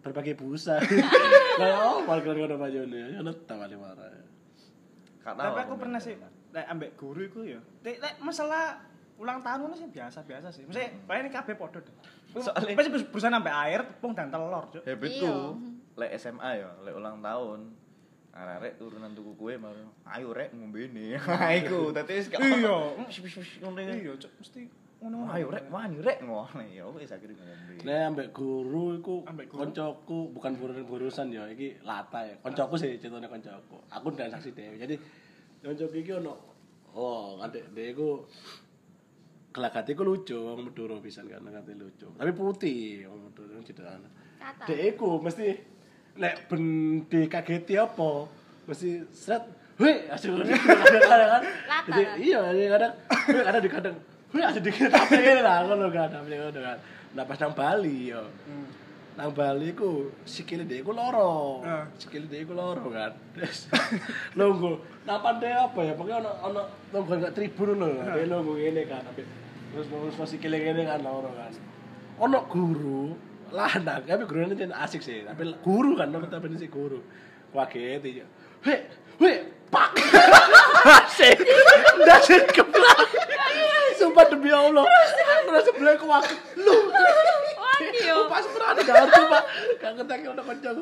berbagai busa. [LAUGHS] Kayak oh malah keren bajunya. Ya net tak paling marah. Tahu Tapi aku pernah sih lek ambek guru iku ya. Lek masalah ulang tahun ngono sih biasa-biasa sih. Maksudnya paling kabeh padha deh. Soalnya- pasti berusaha sampai air, tepung dan telur, Cuk. habitku Iya. lek SMA ya lek ulang tahun arek turunan tuku kue mau ayo rek ngombe ini [LAUGHS] iku dadi wis gak Iya. Wis, wis, wis, ngono ya. Iya, Cuk, mesti ngono. ayo rek wani rek ngono ya wis akhirnya ngombe Nek ambek guru iku Ambek guru? koncoku bukan guru gurusan ya iki lata ya. Koncoku sih ceritanya koncoku. Aku dan saksi dhewe. Jadi koncoku iki ono oh adek dhek iku kelakate iku lucu wong Madura pisan kan kelakate lucu. Tapi putih wong Madura wong cedhana. kata. Dek iku mesti nek ben dikageti apa mesti seret Wih, asyik kadang-kadang kan. Jadi iya, kadang kadang di kadang wih asyik dikit tapi ngene lah ngono kan, tapi ngono kan. Nah pas nang Bali yo. Hmm. Nang Bali ku sikile dhek iku loro. Ah. Sikile dhek iku loro kan. Terus nunggu napan deh apa ya? Pokoknya ono ono nunggu gak tribun lho. Dia nunggu ngene kan. Tapi terus terus sikile ngene kan loro kan. Ono guru lanang, tapi guru ini asik sih. Tapi guru kan, nomor tapi si guru. Kaget ya. Hei, hei, pak. [LAUGHS] Asik. Dasar keblak. Sumpah demi Allah. Terus sebelah aku wakil. Lu. Pas berani gak ngerti pak Gak ngerti udah kencang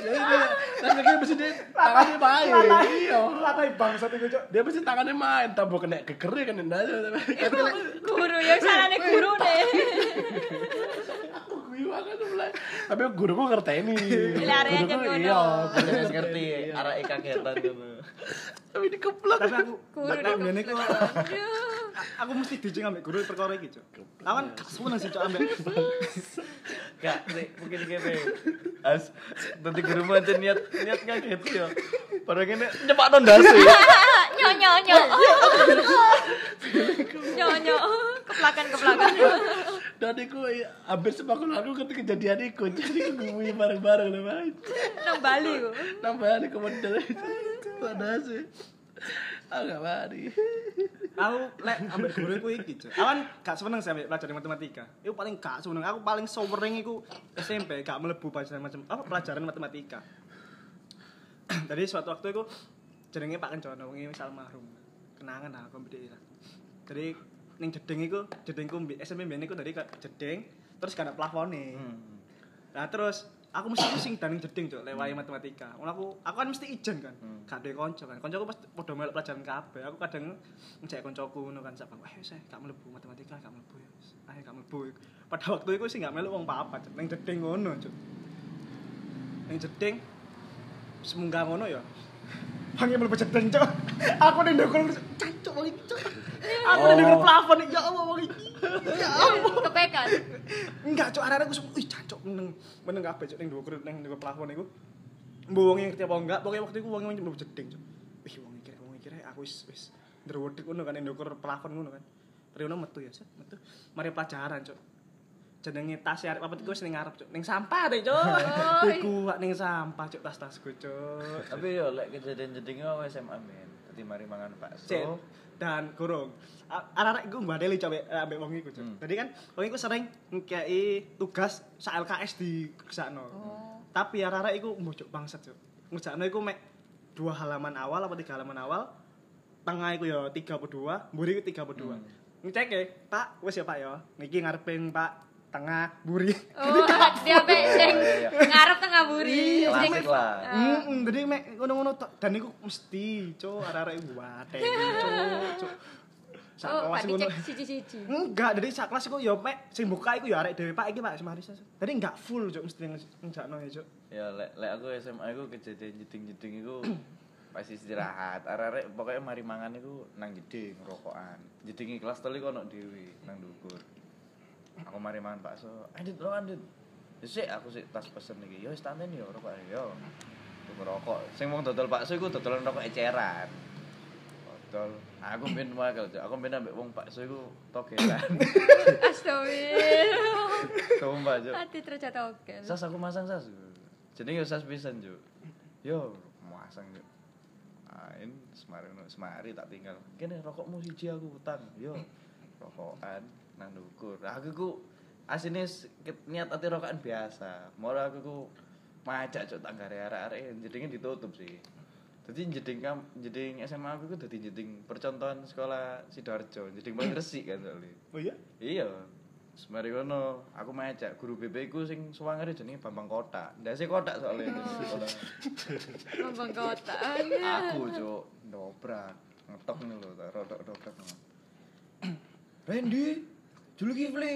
Jadi dia kayak mesti dia Tangannya main Iya Latai bangsat iku, Cuk. Dia mesti tangannya main Tambah kena keker kan Guru yo salahne guru deh. Banget mulai Tapi guruku ngerti ini. Lari aja ngono. Iya ngerti. Arek kagetan ngono Tapi dikeplak. Tapi aku Guru nang ngene iku Aduh. aku mesti dijing ambek guru perkara iki, Cuk. Lawan gak seneng sih, Cuk, ambek. Gak sih. Mungkin kene as dadi guru aja niat niat ngaget yo padahal kene nyepakno ndase [LAUGHS] Nyo nyo nyo. Nyo nyo. Keplakan keplakan. Dan aku hampir sepakat aku ketika kejadian itu Jadi aku guyu bareng-bareng lah main Nang Bali ku. Sih Aku gak mari aku lek ambek guru iku iki, Cuk. Aku kan gak seneng sih pelajaran matematika. Iku paling gak seneng. Aku paling sowering iku SMP, gak mlebu pelajaran macam apa pelajaran matematika. [CLEARS THROAT] Jadi suatu waktu iku jenenge Pak Kencono wingi wis almarhum. Kenangan lah aku mbek lah. Jadi ning jeding iku, jedingku SMP mbiyen iku dari jeding terus gak ada plafone. Nah terus aku mesti sing daning jeding cok lewai matematika. Ngono aku aku kan mesti ijen kan. Hmm. Gak duwe kanca kan. Kancaku pas padha melok pelajaran kabeh. Aku kadang ngejek kancaku ngono kan sak bang. Eh ae, gak mlebu matematika, gak mlebu ya. Ae gak mlebu. Pada waktu itu sih gak melok wong apa cok. Ning jeding ngono cok. Ning jeding semunggah ngono ya. Pange mlebu jeding cok. [LAUGHS] Aku ning ndukul cancuk wong iki cok. Aku ning ndukul Oh. plafon ya Allah wong iki. Ya Allah. Kepekan. Enggak, cok, arek-arek gue ih cancok meneng meneng kabeh cok ning dhuwur ning dhuwur plafon iku. Mbok wong ngerti apa enggak, pokoknya waktu itu wong yang mlebu jeding cok. Wih, wong iki rek, wong iki aku wis wis ndruwedek ngono kan ning dhuwur plafon ngono kan. Riono metu ya, set, metu. Mari pelajaran, cok. Jenenge tas arek papat iku wis ning ngarep, cok. Ning sampah deh, cok. [LAUGHS] Iku ning sampah, cok, tas-tasku, cok. tapi yo lek kejadian jedingnya aku SMA men dadi mari mangan bakso Dan gorong. Anak-anak iku mbadeli coba ambek wong iku. Hmm. Jadi kan wong iku sering ngkei tugas sak LKS di kesakno. Oh. Tapi arek-arek iku mbocok bangsat, cok. Ngerjakno iku mek dua halaman awal apa tiga halaman awal. Tengah iku ya 32, mburi iku 32. Hmm. Ngecek Pak, wis ya Pak ya. Niki ngarepin Pak tengah buri. [LAUGHS] Oh, dia pe sing iya, iya. ngarep tengah buri. Iya, Klasik lah. Heeh, jadi mek ngono-ngono dan iku mesti, cuk, arek-arek iku wate, cuk, cuk. Sak Oh, kelas iku ngono. siji-siji. Enggak, jadi sak kelas iku ya mek sing buka iku ya arek dhewe Pak iki Pak semari. Jadi enggak full cuk mesti ngejakno ya cuk. Ya lek lek aku SMA aku kejadian jeding-jeding iku [CLEARS THROAT] pas istirahat. Arek-arek pokoknya mari mangan iku nang jeding rokokan. Jedingi kelas telu kono dhewe nang dhuwur. Aku mari mangan bakso. Andit rokokan, Dit. Ya sik aku sik tas pesen iki. Ya wis tanten yo rokok yo. Tuku rokok. Sing wong dodol bakso iku dodolan rokok eceran. Dodol. Aku ben wakil, Cuk. aku ben ambek wong bakso iku togelan. [LAUGHS] Astagfirullah. Sumpah, Cuk. Hati terjat oke. Sas aku masang sas. Jenenge yo sas pisan, Juk. Yo masang, Juk. Main semari semari tak tinggal. Kene rokokmu siji aku utang. Yo rokokan nang ndukur. Aku ku asine niat ati rokokan biasa. Mora aku ku majak cuk tak gare arek-arek jedinge ditutup sih. Jadi jeding kam jeding SMA aku ku dadi jeding percontohan sekolah Sidoarjo, jeding paling resik kan soalnya. Oh iya? Iya. Semari kono, aku majak guru BB ku sing suwangere jenenge Bambang Kota. Ndase kotak soalnya. [LAUGHS] Lambang kota. aku cuk dobrak ngetok nih lho, rodok dobrak. [CLEARS THROAT] Randy, Juli Kifli.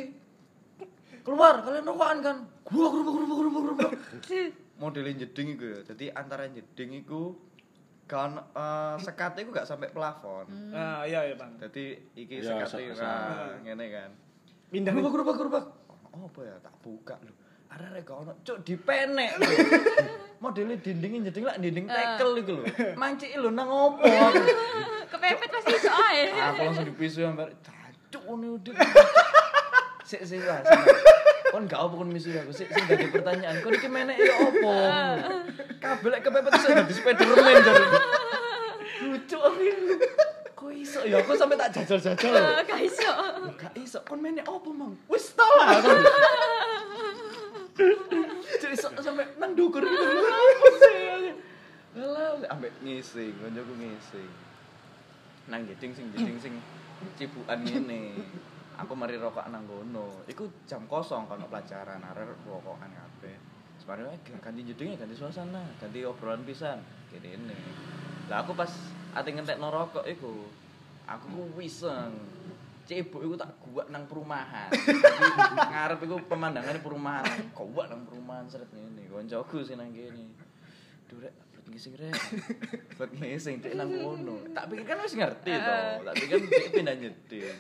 Keluar, kalian rokokan kan? Gua gerubuk gerubuk gerubuk gerubuk. [LAUGHS] Modelin jeding iku ya. Jadi antara jeding iku kan eh sekate iku gak sampai plafon. Ah iya iya, Bang. Jadi iki Ya, sa- nah, ngene kan. Pindah Gerubak gerubak gerubak. Oh, apa ya? Tak buka lho. Arek gak ono, cuk dipenek. [LAUGHS] Modelnya dindingin jeding lah dinding tekel iku lho. [LAUGHS] Manciki lho nang opo. Kepepet pasti iso ae. Aku langsung dipisu sampe ngene udah. [LAUGHS] Sik sik lah. Kon gak apa kon misu aku. Sik sik dadi pertanyaan. Kon iki menek ya opo? Kabel kepepet sik dadi Spiderman jare. Lucu aku. Kok iso ya aku sampe tak jajal-jajal. Gak iso. Gak iso, kon menek opo, Mang? Wis tau lah. Cuk iso sampe nang dukur gitu. Apa sih? Alah, ambek ngising, koncoku ngising. Nang jeding sing jeding sing cibukan ngene. Aku mari rokok nang kono. Iku jam kosong kono pelajaran, arek rokokan kabeh. Sebenarnya ganti jedingnya, ganti suasana, ganti obrolan pisan. Kene ini. Lah aku pas ate ngentekno rokok iku, aku ku wiseng. Cebok iku tak guak nang perumahan. Ngarep iku pemandangan perumahan. Guak nang perumahan seret ngene. Koncoku sing nang kene. Duh ngising rek. Bet ngising cek nang kono. Tak pikir kan wis ngerti to. Tak pikir cek pindah nyeting.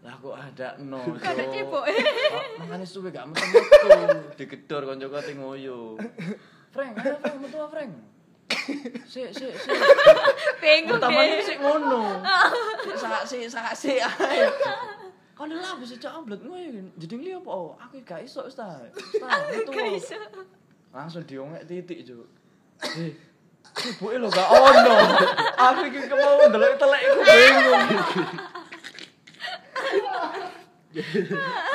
Lah kok ada no. Gak ada cebok. Makanya suwe gak metu-metu. Digedor koncoku ati ngoyo. Frank, ayo Frank, metu Frank. Sik, sik, sik. Bingung Utamanya sik ngono. Sik [LAUGHS] sak sik sak sik ae. Kon lah bisa cak amblet ngono jadi li apa? Oh, aku gak iso wis ta. Wis ta, metu. Langsung diongek titik, Cuk. Ibuke lho gak ono. Aku iki kemau ndelok telek iku bingung.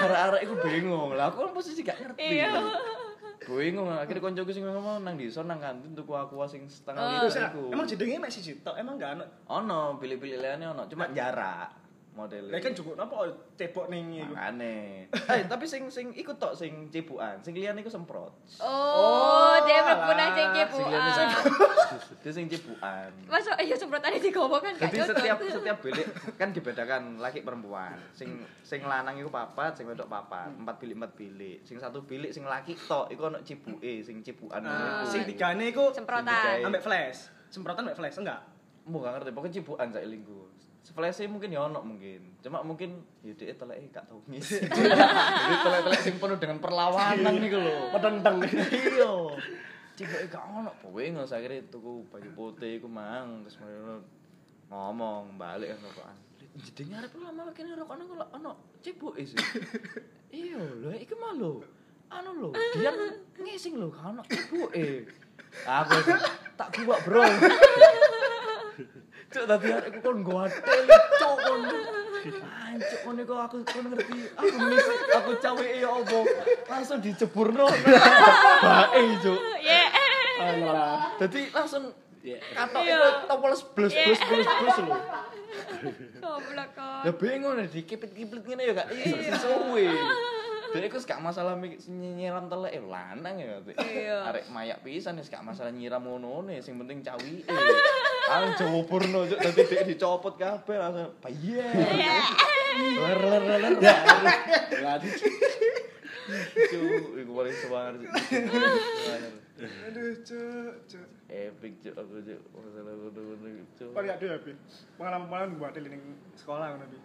Arek-arek iku bingung. Lah aku kan posisi gak ngerti. Iya. Bingung akhirnya koncoku sing ngomong nang desa nang kantin tuku aku sing setengah Oh. liter iku. emang jedenge mek siji tok, emang gak ono. Ono, pilih-pilih liane ono, cuma jarak modelnya. Lah kan cukup napa cebok ning iku. Makane. [LAUGHS] Eh, tapi sing sing ikut tok sing cipukan, sing liyane iku semprot. Oh, dia mlebu nang sing semprot. Dia sing cipukan. Masuk ya semprotane digowo kan Jadi setiap setiap bilik kan dibedakan laki perempuan. Sing sing lanang iku papat, sing wedok papat. Empat bilik empat bilik. Sing satu bilik sing laki tok iku ono cipuke, sing cipukan Ah, iku. sing tigane iku Semprotan. ambek flash. Semprotan ambek flash enggak? Mau gak ngerti, pokoknya cipukan saya lingku. Flash mungkin ya ono mungkin. Cuma mungkin ya dia telek gak tau ngisi. [LAUGHS] Jadi telek-telek sing penuh dengan perlawanan nih lho. [LAUGHS] Pedenteng. Iya. Cipuke gak ono. Nggak usah kira tuku baju putih iku mang terus ngomong balik kan rokokan. Jadi ngarep lama kene rokokan kok ono cipuke sih. [LAUGHS] Iya lho iku mah lho. Anu lho, dia ngising lho gak ono cipuke. Aku tak gua bro. Cuk tadi aku kon gotel cuk kon. Ancuk kon iku aku kon ngerti. Aku ngisi aku cawe ya opo. Langsung diceburno. Bae cuk. Ya. Alah. Dadi langsung katok Iya. itu topoles blus blus blus blus lho. Goblok kok. Ya bingung nih dikipit-kipit ngene ya gak iso suwe. Dek iku gak masalah nyiram telek eh lanang ya. Iya. Arek mayak pisan wis gak masalah nyiram ngono ne, sing penting cawi. Ang Jawa Purno cuk dadi dek dicopot kabeh langsung baye. Ler ler ler. Lagi Cuk, iku paling semangat. Aduh, cuk, cuk. Epic cuk aku cuk. Masalah ngono-ngono cuk. Ya ya, Bi? Pengalaman-pengalaman buat di sekolah ngono, Bi.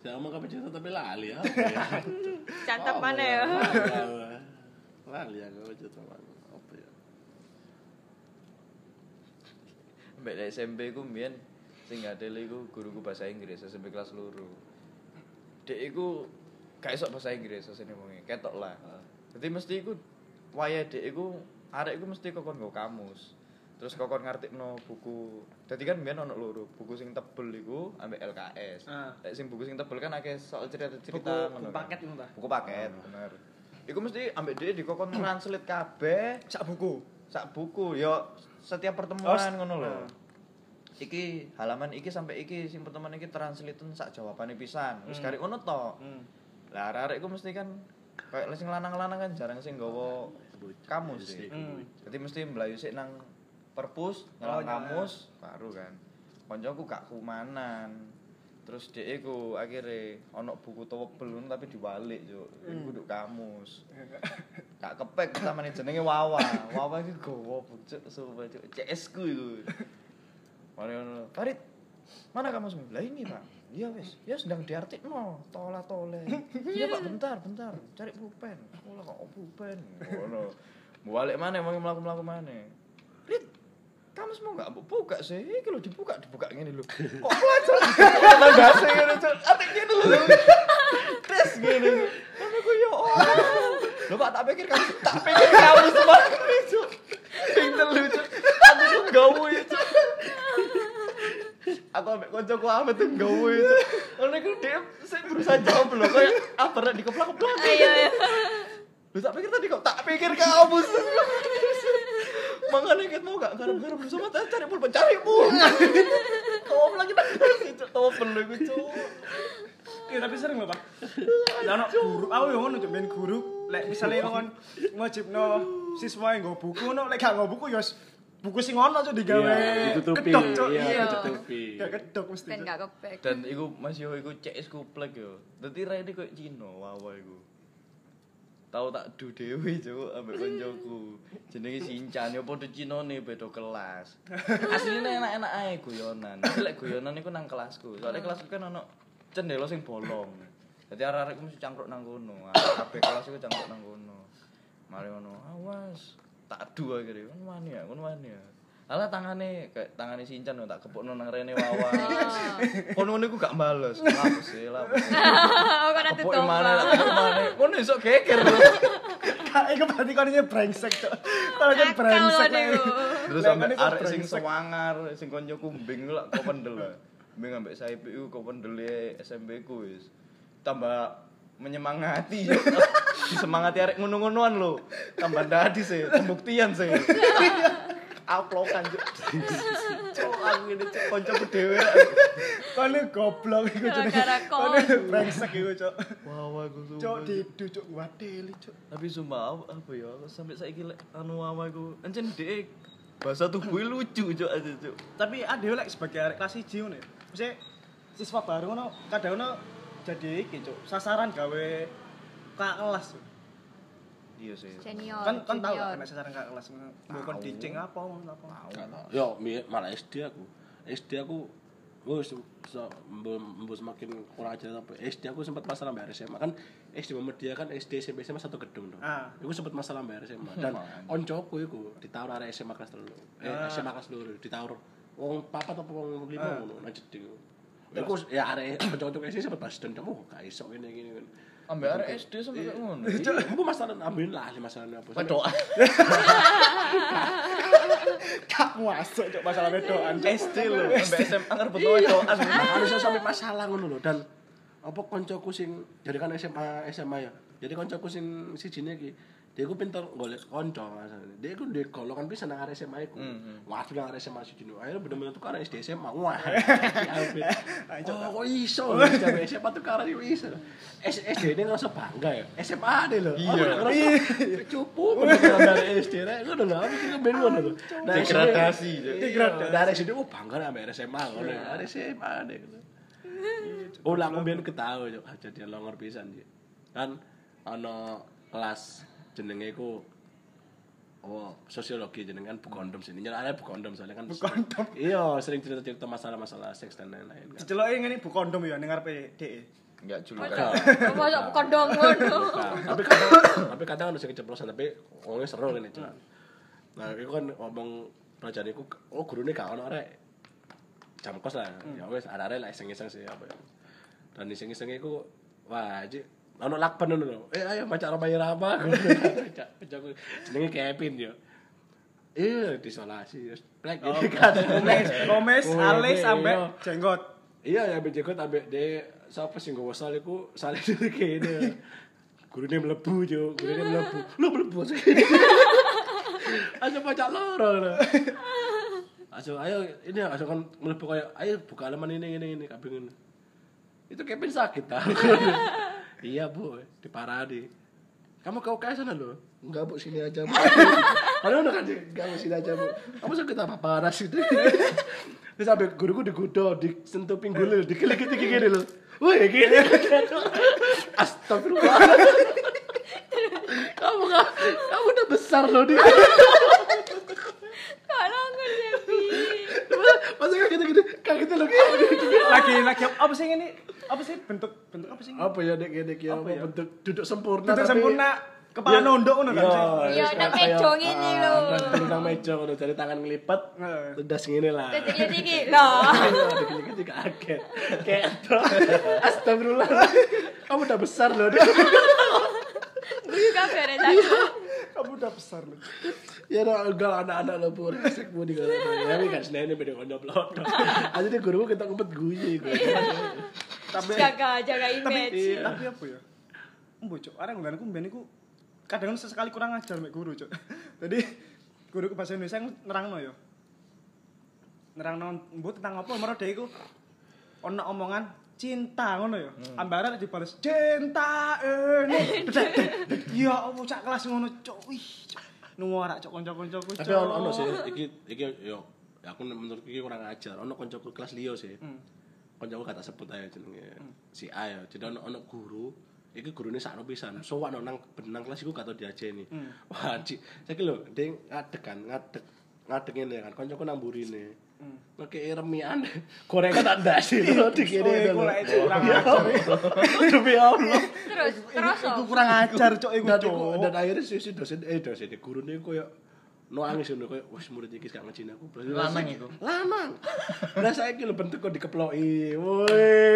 Saya ngomong ke cerita tapi lali ya. [LAUGHS] Catat mana ya? Lali ya kalau cerita mana. Apa ya? Mbak SMP ku mbiyen sing ngadel iku guruku bahasa Inggris SMP kelas loro. Dek iku gak iso bahasa Inggris asline wonge, ketok lah. Dadi mesti iku wayah dek iku arek iku mesti kokon nggo kamus. Terus kokon ngartikno buku. Dadi kan mbiyen ono loro, buku sing tebel iku ambek LKS. Ah. Lek sing buku sing tebel kan akeh soal Buku, cerita-cerita buku kan. paket ngono ta? Buku paket, bener. Iku mesti ambek dek dikokon translate kabeh Sak buku. sak buku yo setiap pertemuan Oh, ngono lho. nah. Iki halaman iki sampai iki sing pertemuan iki translate sak jawabane pisan. Wis Hmm. karek ngono to. Hmm. Lah arek-arek iku mesti kan kayak sing lanang-lanang kan jarang sing nggawa kamus sih. Hmm. Jadi mesti melayu sik nang perpus, Oh, nyelang iya. kamus baru kan. Koncoku gak kumanan. Terus dhek iku akhirnya ono buku tebel ngono tapi diwalik, Cuk. Hmm. kudu kamus. [LAUGHS] Gak kepek pertamane jenenge Wawa. Wawa iki gowo bucuk sumpah Cuk. CS ku iku. Mari ngono. Farid, mana kamusmu? Lah ini, Pak. Iya wis, ya sedang diartikno, tola tole. Iya Pak, bentar, bentar, cari pulpen. Sekolah kok pulpen. Ngono. Balik mana emang mlaku-mlaku mana? Kamu semua nggak buka sih? Iki lho dibuka, dibuka ngene lho. Kok pelajar? Nang dase ngene, Cuk. Atik ngene lho. Tes ngene. Kan aku yo. Lho Pak, tak pikir kamu tak pikir kamu semua Cuk. Sing telu, Cuk. Aku tuh gawe, Cuk. Aku ambek koncoku Ahmed tuh gawe, Cuk. Ngono iku dia sing berusaha jawab lho, kayak apa nek dikeplak-keplak. Ayo ya. Lu tak pikir tadi kok tak pikir kamu [LAUGHS] Makanya kita mau gak garap-garap bersama tak cari pulpen cari pun. Kau lagi tak itu tahu perlu gue. Iya tapi sering lho, Pak. Ono guru, aku yo ngono ben guru lek misale kon ngajibno siswa yang nggo buku ngono lek gak nggo buku yo s- buku sing ono Cuk digawe. Iya, ditutupi. Kedok. Iya, Iya, ditutupi. Gak kedok mesti. Cuk. gak kepek. Dan iku Mas Yo iku CS yo. Dadi raine koyo Cina wawa iku. Tahu tak du dhewe cuk ambek [LAUGHS] koncoku. Jenenge Sinchan yo padha Cinane beda kelas. Asline enak-enak ae guyonan. Lek [LAUGHS] guyonan iku nang kelasku. Soalnya kelasku kan ono cendela sing bolong. Jadi arek-arek mesti cangkruk nang kono. Arek Kabeh kelas iku cangkruk nang kono. Mari ngono, awas. Tak adu akhirnya. Ngono wani ya, ngono wani ya. Alah tangane kayak tangane Sinchan lho, tak kepukno nang rene wawa. [LAUGHS] Kono ngono iku gak bales. Lapus sih. Oh, kok nanti Kepuk tombak. mana, kepuk mana. [LAUGHS] Ngono iso geger lho. [LAUGHS] Kak, iku berarti kon ini brengsek, Cuk. Kalau kan brengsek. Terus sampe arek sing sewangar, sing konco kumbing lho kok pendel lah. Mbing ambek Saip iku kok pendel SMP ku wis. Tambah menyemangati. Disemangati arek ngono-ngonoan lho. Tambah dadi sih, pembuktian sih. Uploadan cuk. Cuk aku ngene cuk koncoku dhewe. Kon ini goblok iku Cuk. Gara-gara Kon ini brengsek iku, Cuk. Wah, aku Cuk sumpah. didu Cuk wadeli, Cuk. Tapi sumpah apa, ya sampai saiki lek anu ama iku encen dhek bahasa tubuh lucu cuk aja cuk. Tapi ada lek sebagai arek kelas 1 ngono ya. Maksudnya siswa baru ngono kadang ngono jadi iki, Cuk. Sasaran gawe kak kelas. Cuk. Iya sih. Senior. kan kan tahu kan nek sasaran kak kelas kon dicing apa apa. Yo, malah SD aku. SD aku Wes so, mbok semakin kurang ajar apa. SD aku sempat masalah bayar SMA kan SD Muhammadiyah kan SD SMP SMA satu gedung dong. Ah. Iku sempat masalah bayar SMA dan koncoku iku ditawar arek SMA kelas 3. Eh Ah. SMA kelas 2 ditawar wong papat apa wong lima Ah. ngono nang jeding. Iku ya arek konco-konco SD sempat pas dendam oh gak iso ngene gini Ambek arek SD sampe kayak ngono. [LAUGHS] Iya, Ibu masalah ambil lah masalahnya apa. [LAUGHS] Sampai- Wedok. Kak masuk Cuk masalah wedokan. SD lho, ambek SMA ngarep wedokan. Makanya saya sampai masalah ngono lho dan apa koncoku sing jadi kan SMA SMA ya. Jadi koncoku sing sijine iki dia ku pinter golek konco masalahnya dia ku di golongan bisa nang SMA ku Hmm, waduh nang arek SMA siji akhirnya bener-bener tuh karena SD SMA wah [LAUGHS] oh kok iso? [LAUGHS] Sampai SMA tuh karena itu iso. S- SD ini ngerasa bangga ya? SMA deh loh Iya. Aku ngerasa cupu dari SD rek. Ngono lho aku sih ben ngono lho. Nah, SD Degradasi. Degradasi. Dari SD oh bangga sampai SMA ngono ya. Dari SMA deh. Oh, lah aku ketahu yo jadi longor pisan. Kan ana kelas jenenge iku Oh, sosiologi jeneng kan bu kondom sini. Nyala bu kondom soalnya kan. Bu kondom? Iya, sering cerita-cerita masalah-masalah seks dan lain-lain kan. Diceloki ngene bu kondom ya ning ngarepe DE. Enggak julukan. Kok masuk kondom ngono. Tapi kadang tapi kadang ada sing keceplosan tapi ngomongnya seru kan itu. Nah, itu kan ngomong raja niku oh gurune gak ono rek. Jam kos lah. Ya wis arek lah iseng-iseng sih apa ya. Dan iseng-iseng iku wah jadi ono lakban lho. Eh ayo maca ramai rama. Jago [LAUGHS] jenenge Kevin yo. Iya, disolasi. Terus plek Oh, [LAUGHS] kan. Komes, komes, alis iya. jenggot. Iya ya ambek jenggot ambek de sapa sing nggawa sal iku sale [LAUGHS] kene. Gurune mlebu yo, gurune mlebu. Lu mlebu. Aja pacak loro lho. Ayo ayo ini ayo kan mlebu kayak ayo buka halaman ini ini ini kabeh. Itu Kevin sakit ta. Iya, Bu, diparani. Kamu kau kayak sana loh. Enggak, Bu, sini aja, Bu. [LAUGHS] Padahal udah kan enggak Bu, sini aja, Bu. Kamu sakit apa panas itu? Terus sampai guruku digudo, disentuh pinggul, dikelik-kelik gini loh. Wih, gini. Astagfirullah. kamu kamu, kamu udah besar loh di. Kalau ngerti. Masa kayak gitu-gitu, kayak gitu loh. Lagi lagi apa sih ini? Apa sih bentuk bentuk apa sih? Apa ya dek dek ya? Apa Apa ya? bentuk duduk sempurna? Bentuk tapi- sempurna kepala Iya. nondok ngono kan Iya, sih? Iya, terus nang kayak- meja ngene ah, lho. nang- Nang meja ngono dari tangan ngelipat, Heeh. tedas ngene lah. Dilihat iki. Lah. Dikit-dikit kaget. Kayak. Astagfirullah. Kamu udah besar loh. Guyu kabeh rek saiki. Kamu udah besar loh. Ya no, enggak anak-anak lo pun asik mau di kalau ya tapi kan senene beda kondo plot. Aja dia guruku kita ngumpet guyu gue. Tapi Jaga jaga tapi image. tapi apa ya? Embo cuk, arek nggonku mben iku kadang sesekali kurang ajar mek guru cuk. [LAUGHS] Jadi guruku bahasa Indonesia nerangno ya. Nerangno mbo tentang apa mergo dhek iku ono omongan cinta ngono ya. Ambaran dibales cinta ini. [LAUGHS] [LAUGHS] Ya apa cak kelas ngono cuk. Wih. Nuwara cuk kanca-kancaku cuk. Tapi ono ono sih iki iki yo aku menurut iki kurang ajar. Ono koncoku kelas liyo sih. Hmm. Koncoku kata sebut aja jenenge. Si A ya. Jadi ono ono guru Iki gurune sakno pisan. Sowan nang benang kelas iku gak tau diajeni. Hmm. [LAUGHS] Wah, Ci. Saiki lho, Ding ngadeg kan, ngadeg. Ngadeg ngene kan, koncoku nang mburine. Hmm. Pakai remian. [LAUGHS] Gorengan tak ndasi [LAUGHS] lho Oh, dikene iku lho. kurang. Demi Allah. Terus terus Iku kurang ajar cuk iku iku- dan akhirnya si, dosen eh dosen guru ini koyo nangis ngono koyo wis murid iki gak ngejine aku. Lanang saya- iku? Lanang. [LAUGHS] Lah saiki lho bentuk kok dikeploki. Woi.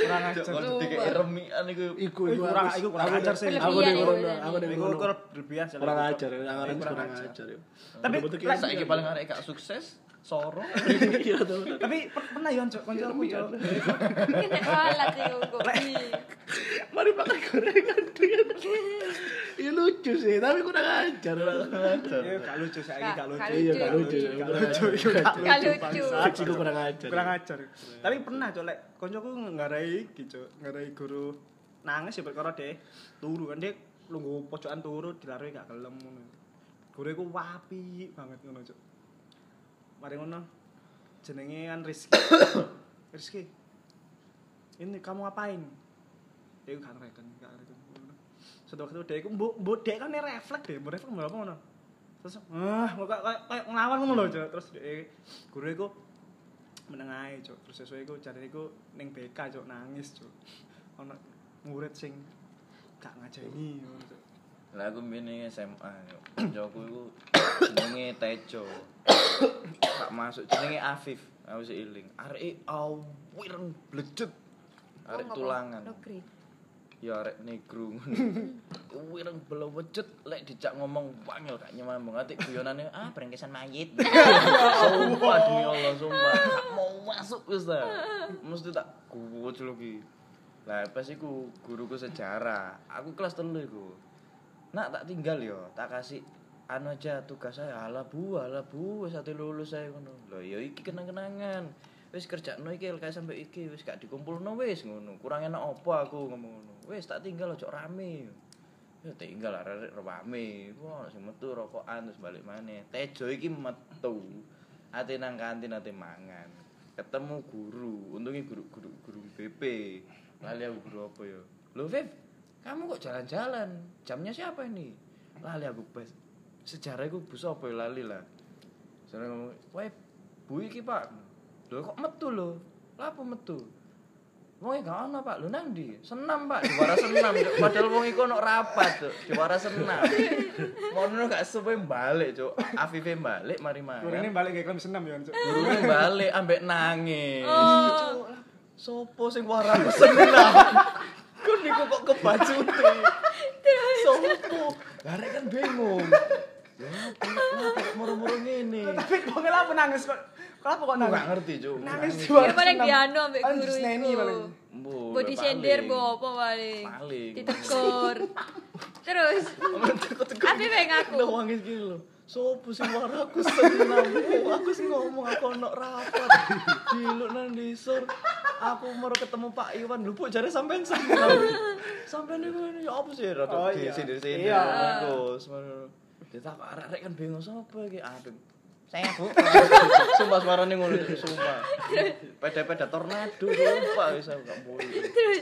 kurang ajar. Cuk. dikek remian iku. Iku Iku kurang iku kurang ajar sih. Aku ning ngono, aku ning ngono. kurang berlebihan sih. Kurang ajar, kurang ajar. ya. Tapi Saiki paling arek gak sukses, soro. [LAUGHS] Iya. Tapi per- pernah yo cuk kancaku cuk. Kena walat iku kok. Mari makan gorengan dengan. [LAUGHS] Iya lucu sih, tapi kurang ajar. Ya gak lucu saiki Gak- lucu. Iya, gak lucu. Gak lucu, gak lucu. Fiksi ku kurang ajar. Kurang ajar. Tapi pernah cuk lek kancaku ngarai iki cuk, ngarai guru nangis ya perkara deh turu kan dia lungguh pojokan turu dilarui gak gelem ngono. Guru iku wapi banget ngono cuk. Mari ngono jenenge kan Rizky. [COUGHS] Rizky. Ini kamu ngapain? Dia gak reken, gak reken. Sudah waktu dia iku mbok mbok dek kan refleks deh, mbok refleks mbok apa ngono. Terus ah kok kayak kayak nglawan ngono lho, Cuk. Terus dia guru iku meneng ae, Cuk. Terus sesuai iku jarene iku ning BK, Cuk, nangis, Cuk. Ono murid sing gak ngajeni Cuk. Lah aku ning SMA. Kancaku iku jenenge Tejo. Tak masuk jenenge Afif. Aku sik eling. Areke awireng blejet. Arek tulangan. Nogri. Ya arek negro. [LAUGHS] Wireng blewejet lek dijak ngomong wangil gak nyambung ati guyonane ah brengkesan mayit. [LAUGHS] Sumpah demi Allah sumpah. Gak mau masuk wis ta. Mesti tak gocloki. Lah pas iku guruku sejarah. Aku kelas telu iku. nak tak tinggal yo tak kasih anu aja tugas saya ala bu ala bu wis ate lulus saya ngono lho ya iki kenang-kenangan wis kerjakno iki LKS sampai iki wis gak dikumpulno wis ngono. Kurang enak apa aku ngono. Wis tak tinggal ojo rame. Ya tinggal arek rame. Wah sing metu rokokan terus balik maneh. Tejo iki metu. Ate nang kantin ate mangan. Ketemu guru. Untungnya guru guru guru BP lali aku guru apa ya? Lo Viv kamu kok jalan-jalan? Jamnya siapa ini? Lali aku bas. Sejarah aku bus apa ya lali lah? Saya ngomong wah bu iki pak lo kok metu lo lah apa metu Wong gak ono Pak, lho nang ndi? Senam Pak, diwara senam. Padahal wong iku ono rapat, Cuk. Diwara senam. Mono gak suwe balik, Cuk. Afife balik mari Guru ini mangan. balik kayak kelam senam ya, Cuk. Gurune balik ambek nangis. Oh. Sopo sing wara senam? Kok niku kok kebacute. Sopo? Lah arek kan bingung. Ya apa apa kok moro-moro ngene. Tapi kok kenapa nangis kok? Kenapa kok Aku nangis? gak ngerti, Cuk. Nangis Nangis. juara Ya paling dianu ambek guru. Mbo, Mbok disendir paling. mbok apa paling. Paling. Ditegur. [LAUGHS] Terus Tapi pengen aku. Udah wangis gini loh. Sopo sing wara aku senam. Oh, aku sing ngomong aku ono rapat. Diluk nang disor. Aku mau ketemu Pak Iwan lho, Bu, jare sampean senam. Sampean niku ya apa sih rada Oh, iya. sindir-sindir Iya. Semono. Ditakok arek-arek kan bingung sapa iki. Aduh. Saya bu, [LAUGHS] sumpah suaranya ngono, sumpah. Peda-peda tornado, sumpah bisa gak boleh.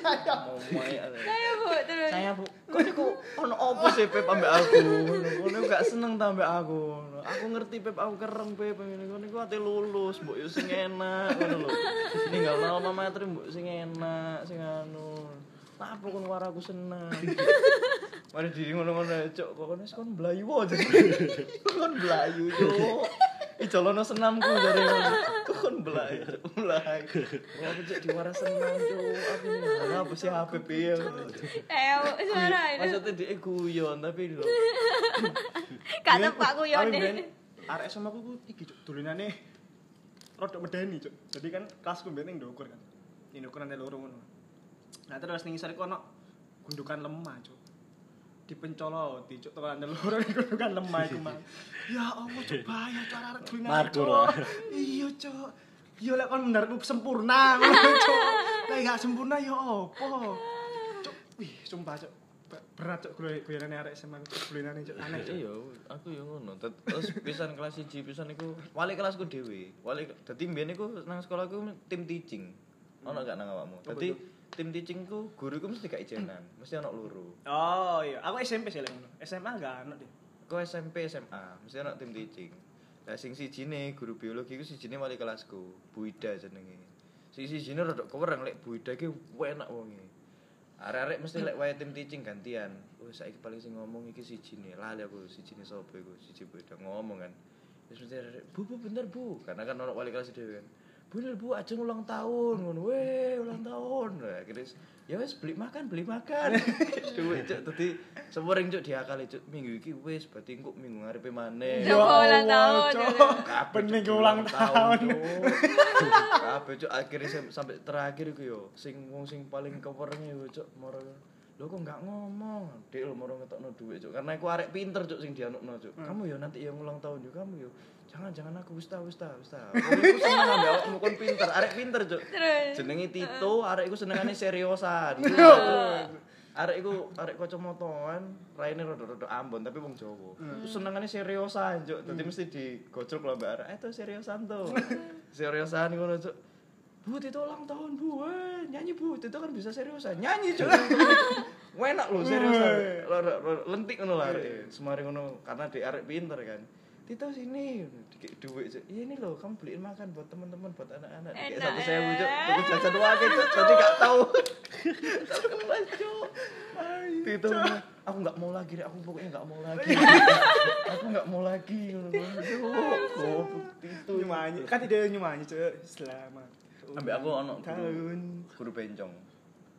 Mau main Saya Bu, terus. saya bu. Kok niku ono opo sih pep ambek aku? Ngono ngono gak seneng ta ambek aku ngono. aku ngerti pep aku kereng pep. Ngene ngono niku ate lulus mbok yo sing enak ngono lho. Ninggal alma mater mbok sing enak sing anu. Apa kon war aku seneng? Mari di ngono-ngono cok kok kon wis kon blayu aja? Kon blayu cok Ijolono senamku. Kok kon blayu, Cuk. blayu. Wah, aku cek diwara senam. Aku ini apa sih HP piye? Eh, suara itu. Maksudnya dia guyon tapi lho. [LAUGHS] Gak tepak Tapi deh. Arek sama aku ku iki cuk dolinane rada medeni cuk. Jadi kan kelasku ben ning ndukur kan. Ning ndukur nang loro ngono. Nah terus ning isor iku ono gundukan lemah cuk. Dipencoloti cuk tekan [LAUGHS] loro ning gundukan lemah iku mah. Ya Allah cuk bahaya cuk arek. Pak. Iya cuk. Yo lek kon sempurna [LAUGHS] ngono. Lek gak sempurna ya opo? Cuk, wih sumpah cuk. Berat cuk goyonane arek SMA cuk dolinane cuk aneh cuk. Iya, aku yo ngono. Tet- Terus pisan kelas 1 pisan iku wali kelasku dhewe. Wali dadi mbiyen iku nang sekolahku tim teaching. Ono gak nang awakmu? Dadi? Tim teaching ku guruku mesti gak ijenan, mesti ono loro. Oh iya, aku SMP sih ngono. SMA enggak ono deh. Kau SMP SMA, mesti ono tim teaching. Lah sing sijine guru biologi iku sijine wali kelasku, Bu Ida jenenge. Sing sijine rada kewereng lek Bu Ida iki enak wonge. Arek-arek mesti lek wae tim teaching gantian. Oh, saiki paling sing ngomong iki sijine. Lali aku sijine sapa iku? Siji Bu Ida ngomong kan. Terus mesti arek, "Bu, Bu, bener, Bu." Karena kan ono wali kelas dhewe kan. Bener Bu, ajeng ulang tahun ngono. Weh, ulang tahun. Nah, akhirnya ya wes beli makan, beli makan. [LAUGHS] Duit cuk dadi semureng cuk diakali cuk minggu iki wis berarti engko minggu ngarepe maneh. Ya ulang tahun, Cuk, minggu ulang tahun. [LAUGHS] Kabeh cuk akhirnya sam- sampai terakhir iku yo sing wong sing paling kewereng yo cuk moro Lho kok enggak ngomong? Dek lho moro ngetokno dhuwit cuk. Karena aku arek pinter cuk sing dianukno cuk. Kamu yo nanti yang ulang tahun yo kamu yo. Jangan jangan aku wis ta wis ta wis ta. Wong iku seneng ambek awakmu kon pinter, arek pinter cuk. Jenenge Tito, arek iku senengane seriosan. [LAUGHS] Arek iku arek kacamataan, raine rada-rada Ambon tapi wong Jawa. Iku senengane seriosan, Cuk. Dadi mesti digojlok lho Mbak arek. Eh to seriosan to. [LAUGHS] seriosan ngono, Cuk. Bu, Tito ulang tahun, Bu. Eh, nyanyi, Bu. Tito kan bisa seriusan. Nyanyi, Cuk. [LAUGHS] Enak lho seriusan. Lentik ngono lah. Semari ngono karena di arek pinter kan. Tito sini, dikit duit. Iya ini loh, kamu beliin makan buat teman-teman, buat anak-anak. Dikit satu Cuk. eh. Aku jajan wae, Cuk. Jadi gak tahu. Tito, aku nggak mau lagi, aku pokoknya nggak mau lagi. [LAUGHS] aku nggak mau lagi, ngono. Goblok, Tito. Nyumanyi, kan tidak nyumanyi cuk. Selamat. Ambek aku ono tahun. guru bencong.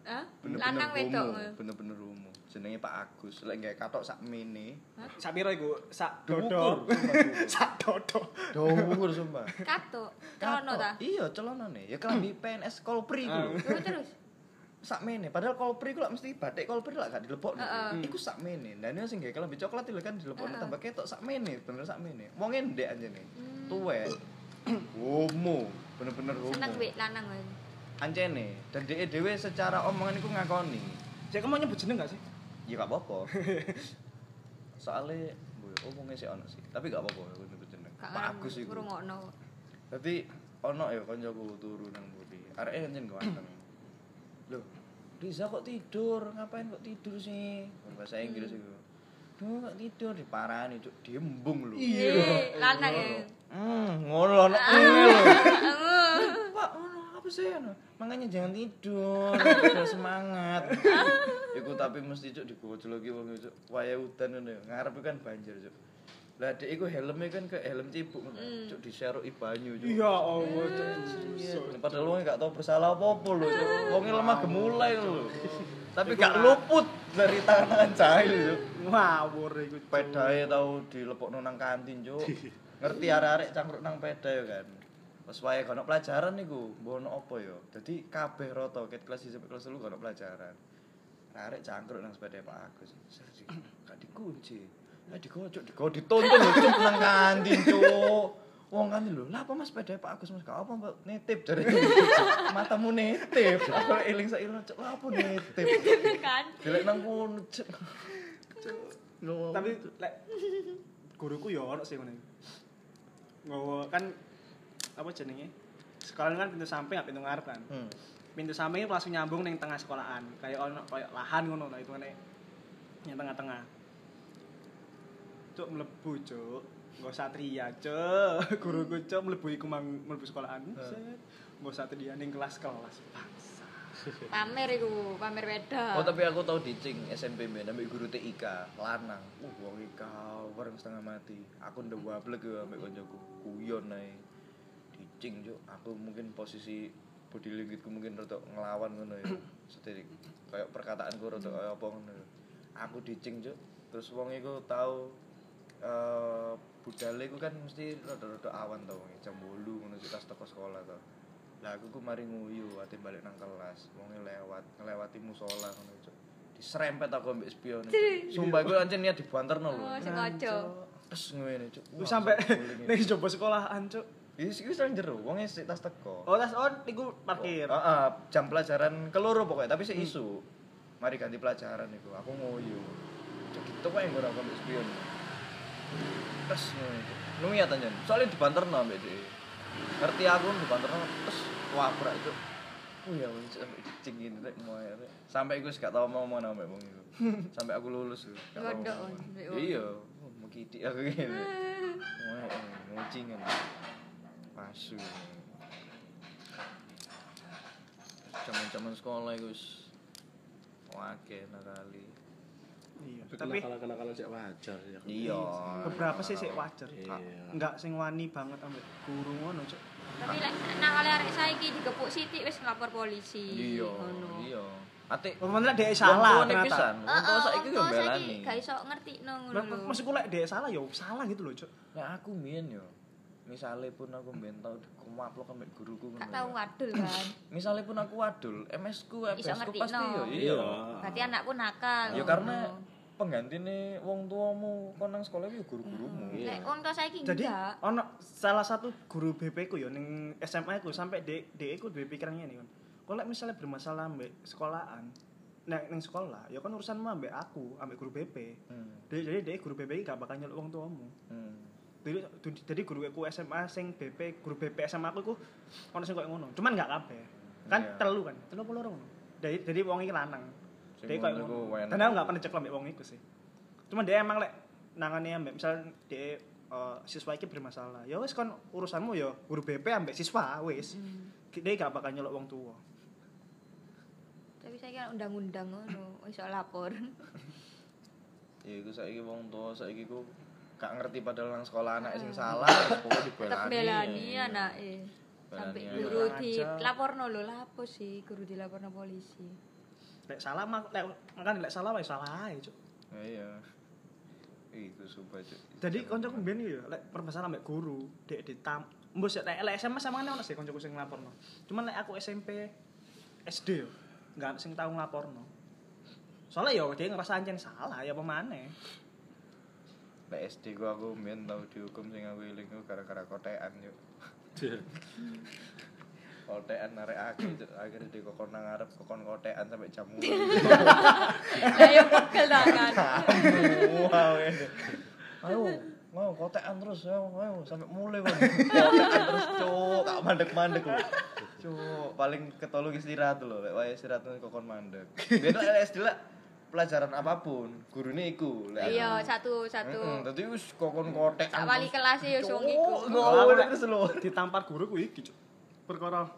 Hah? Lanang wedok. bener-bener rumo. Jenenge Pak Agus. Lek gawe katok sak mene. Sak piro iku? Sak dodo. [LAUGHS] Sak dodo. Dhuwur sumpah. Katok. ta. Iya, celonane. Ya kelambi [CLEARS THROAT] PNS Kolpri iku. lho. Terus terus. sak mene padahal kolpri ku lak mesti batik kolpri lak gak dilebokno Heeh. iku sak mene dan ini sing gawe kelambi coklat itu kan dilebokno Heeh. tambah ketok sak mene bener sak mene wong ndek anjene Hmm. tuwek homo bener-bener homo seneng wek lanang anjene dan dhek dhewe secara omongan iku ngakoni Cek kamu nyebut jeneng gak sih? ya gak apa-apa [LAUGHS] soalnya omongnya sih ono sih tapi gak apa-apa aku nyebut jeneng gak bagus iku ngrungokno Tapi ono ya kancaku turu nang budi. Areke kancen ganteng. Loh, Riza kok tidur? Ngapain kok tidur sih? Bahasa Inggris iku. Duh, kok tidur diparani, Cuk. Diembung lho. eh lanang ya Hmm, ngono ono ngene lho. Pak, ngono apa sih? Makanya jangan tidur, [LAUGHS] semangat. Iku tapi mesti cuk digojloki wong cuk. Waya udan ngono ya. Ngarep kan banjir cuk. Lah dek iku helmnya kan ke helm cipuk ngono. Cuk diseruki banyu cuk. Iya Allah, Cuk. Iya, Padahal wong gak tau bersalah apa-apa lho. Cuk. Wonge lemah gemulai lho. Tapi gak luput dari tangan jahil Cuk. Ngawur iku. Pedae tau dilepokno nang kantin Cuk. [LAUGHS] Ngerti arek-arek cangkruk nang peda ya kan. Pas wae kono pelajaran niku, mbok ono apa ya. Dadi kabeh rata ket kelas 1 sampai kelas 3 kono pelajaran. Arek cangkruk nang sepeda Pak Agus. Gak dikunci. Eh digocok, digo dituntun lho Cuk nang kantin Cuk. Wong kantin lho, lah apa Mas sepeda Pak Agus Mas? Gak apa Mbak nitip jare. Matamu nitip. Aku eling sak ilang Cuk, lah apa nitip. kan Dilek nang kono Cuk. Tapi lek guruku ya ono sih ngene. Nggawa kan apa jenenge? Sekolah kan pintu samping gak pintu ngarep kan. Hmm. Pintu samping itu langsung nyambung ning tengah sekolahan. Kayak ono kayak lahan ngono nah itu kan yang tengah-tengah. Cuk mlebu, Cuk. Nggo satria, Cuk. [LAUGHS] Guruku Cuk mlebu iku mang mlebu sekolahan. Set. Nggo satria ning kelas-kelas. Bangsa. Pamer iku pamer weda Oh tapi aku tau dicing SMP mbek ambek guru TIK lanang. Uh wong iki orang setengah mati. Aku ndek wablek yo ambek koncoku. Kuyon ae. Dicing juk. Aku mungkin posisi body language mungkin rada ngelawan ngono ya. [COUGHS] Sedih kayak perkataanku rada kaya apa ngono. ya. Aku dicing juk. Terus wong iku tau eh budale iku kan mesti rada-rada awan tau jam 8 ngono sih pas teko sekolah tau. Lah aku ku mari nguyu ate balik nang kelas. Wonge lewat, ngelewati musola ngono cuk. Diserempet aku ambek spion. Sumpah iku ancen niat dibanterno lho. oh sengaja Terus ngene cuk. Wis sampe ning coba sekolahan, Cuk. Wis iku nang jero, wonge sik tas teko. Oh, tas on iku parkir. Heeh, jam pelajaran keloro pokoknya, tapi sik isu. Mari ganti pelajaran iku. Aku nguyu. Cuk gitu kok yang ora ambek spion. Terus ngene cuk. Numiat anjen. Soalnya dibanterno ambek dhek. Ngerti aku dibanterno terus wabrak itu. Oh ya wis dicing ini rek. Sampai wis gak tau ngomong ambek wong iku. [LAUGHS] Sampai aku lulus. gak tau. Iya, oh, mau kidik aku gini. Moe ngucingan. Pasu. Zaman-zaman sekolah iku wis wake nakali. Iya. Tapi kenakalan-kenakalan sih wajar ya. Iya. beberapa sih sik wajar. Iya. Enggak sing wani banget ambek guru ngono, Cuk. tapi lek nak oleh arek saiki digepuk sithik wis nglapor polisi Iya, ngono iya. Ate Pemene dhek salah ternyata. Wong saiki yo belani. gak iso ngertikno ngono Lah, lho Maksudku lek dhek salah ya salah gitu loh, Cuk. Nah aku mbiyen yo. Misale pun aku mbiyen tau dikumaplok ambek guruku ngono. gak tau ya. wadul kan [LAUGHS] Misale pun aku wadul, MS ku, FS ku ngerti, pasti no. yo Iya. iya. berarti anakku nakal Ya karena penggantine wong tuamu kon nang sekolah yo guru-gurumu. Iya. lek wong tua saiki Jadi ono salah satu guru BP ku ya ning SMA ku sampai dek dek ku duwe pikiran ngene kan. Kok lek misalnya bermasalah ambek sekolahan, nek ning sekolah ya kan urusanmu ambek aku, ambek guru BP. Hmm. Jadi jadi dek guru BP iki gak bakal nyeluk wong tuamu. Hmm. Jadi jadi guru aku SMA sing BP, guru BP SMA aku iku ono sing koyo ngono. Cuman gak kabeh. Kan Iya. telu kan, telu apa loro ngono. Jadi jadi wong iki lanang. Dia koyo ngono. Dan aku gak pernah cek ambek wong iku sih. Cuman dia emang lek nangane ambek misal dia eh, siswa iki bermasalah. Ya wis kon urusanmu ya guru BP ambek siswa wis. Hmm. Dia gak bakal nyeluk wong tua. tapi saiki kan undang-undang ngono iso lapor [LAUGHS] Ya iku saiki wong tua saiki ku gak ngerti padahal nang sekolah anak sing salah, pokoknya tetep dibelani. belani anake sampai guru aja. dilaporno lho lapo sih guru dilaporno polisi Lek salah mak lek makan lek salah wae salah ae, Cuk. Iya. Iku sumpah cuk. Jadi kancaku mbiyen ya lek permasalahan ambek guru, dek ditam Mbus lek lek SMA sama ono sih kancaku sing nglaporno. Cuman lek aku SMP SD yo. nggak sing tahu nglaporno. Soalnya ya dia ngerasa ancen salah ya pemane. Lek SD ku aku mbiyen tau dihukum sing aku eling ku gara-gara kotekan yo. Kotekan narek aku Cuk. akhirnya dikokon nang ngarep kokon kotekan sampai jam [LAUGHS] mulai. Ayo pegel tangan. Wow. Ayo, mau kotekan terus, ayo, ayo sampai mulai. Kotekan terus, cuk, kak mandek-mandek lho. Cuk, paling ketolong istirahat lho, lek wae istirahat kokon mandek. Biyen lek SD lah pelajaran apa pun, gurune iku. Iya, aku. satu satu. Heeh, dadi wis kokon kotekan. Sak wali terus. kelas ya wong iku. Terus lho. Ditampar guru ku iki. Perkara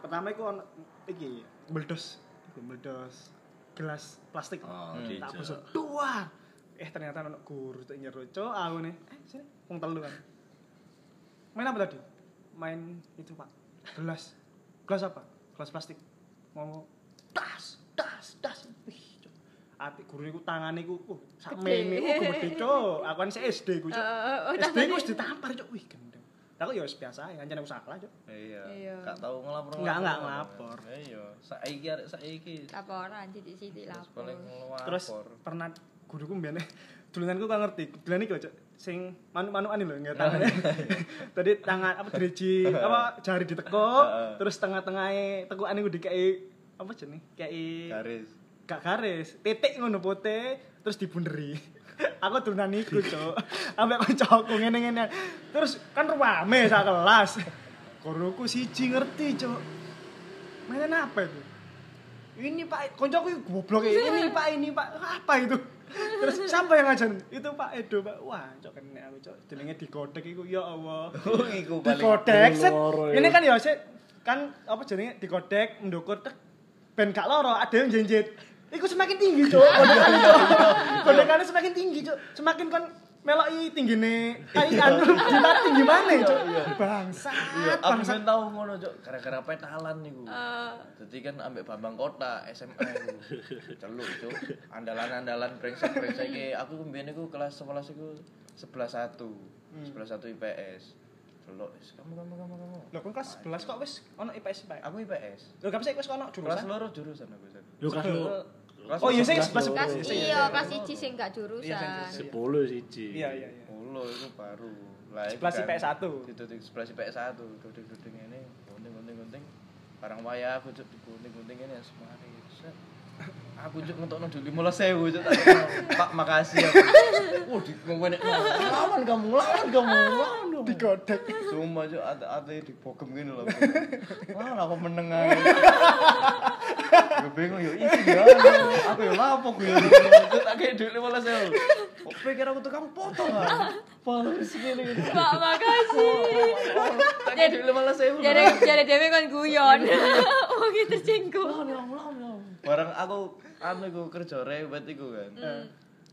pertama iku iki meledos, meledos gelas plastik. Oh, Hmm. tak busuk. Dua. Eh ternyata ono guru tak nyero, Cuk. Aku nih, eh sini, wong telu kan. Main apa tadi? Main itu, Pak. Gelas. Gelas apa? Gelas plastik. Mau tas, Cuk. Ati guru iku tangane iku, uh, sak mene iku gede, Cuk. Aku kan SD ku, Cuk. Eh, oh, SD ku wis ditampar, Cuk. Wih, gendeng. Aku ya wis biasa ya, ancen aku salah, Cuk. Iya. Iya. Gak tau ngelapor. Enggak, enggak ngelapor. Iya, saiki arek saiki. Laporan sithik-sithik Terus lapor. Terus pernah guruku mbiyen dolananku gak ngerti. Dolan iki Cuk. Sing manuk-manukan lho, nggak tangan. Tadi [LAUGHS] tangan apa driji, apa jari ditekuk, terus tengah-tengahnya tekukane ku dikei apa jenenge? Kei garis. Gak garis, titik ngono pote, terus dibunderi. [LAUGHS] Aku dolanan iku, [LAUGHS] Cuk. Ambek kancaku ngene-ngene. Terus kan rame sak kelas. [LAUGHS] Guruku siji ngerti, Cuk. Mainan apa itu? Ini Pak, koncoku iku goblok ya. Ini Pak, ini Pak. Apa itu? Terus siapa yang ngajarin? Itu Pak Edo, Pak. Wah, cok kena aku, cok. Jenenge digodek iku ya Allah. Oh, iku paling Digodek set. loro ya. Ini kan ya set kan apa jenenge digodek ndukur tek ben gak loro, ada yang jenjet. Iku semakin tinggi, Cok. Cok. [LAUGHS] Godekannya semakin tinggi, Cok. Semakin kan meloki tinggine kaian jimat tinggi mana, Cok. Bangsa. Iya, aku Bangsa. ben tau ngono, Cuk. Gara-gara petalan niku. Eh, Dadi kan ambek Bambang Kota SMA. Celuk, Cuk. Andalan-andalan brengsek-brengsek iki. Aku mbiyen iku kelas 11 iku 11 1. 11 1 IPS. Celuk, wis kamu kamu kamu kamu. Lho, kan kelas 11 kok wis ono IPS IPS. Aku IPS. Lho, gak bisa wis ono Kelas jurusan. loro jurusan aku. Kan lu Kelas Oh, iya sing Kelas 11 kelas Iya, iya, iya. kelas 1 sing gak Iya, jurusan. sing- sepuluh siji. Iya, iya, iya. Ulo itu baru. Lah iku 11 kan IPS 1. Ditutup 11 IPS 1. Duding-duding ini, gunting-gunting-gunting. Barang wayah aku digunting-gunting ini semari. Set. Aku cuk ngentokno duit 15.000 cuk. tak kenal. Pak makasih aku. Oh, di ngwenek lawan kamu, lawan kamu, lawan. Digodek. Cuma cuk ate-ate dibogem gini loh. Wah, aku meneng ae. Gue bingung yo isi ya. Aku yo lapo gue. Cuk tak kayak duit 15.000. Kok pikir aku tukang potong ah. Paling segini gini. Pak, makasih. Tak kayak duit 15.000. Jadi jadi dhewe kon guyon. [LAUGHS] Wong iki tersinggung. Barang aku anu iku kerja rewet iku kan.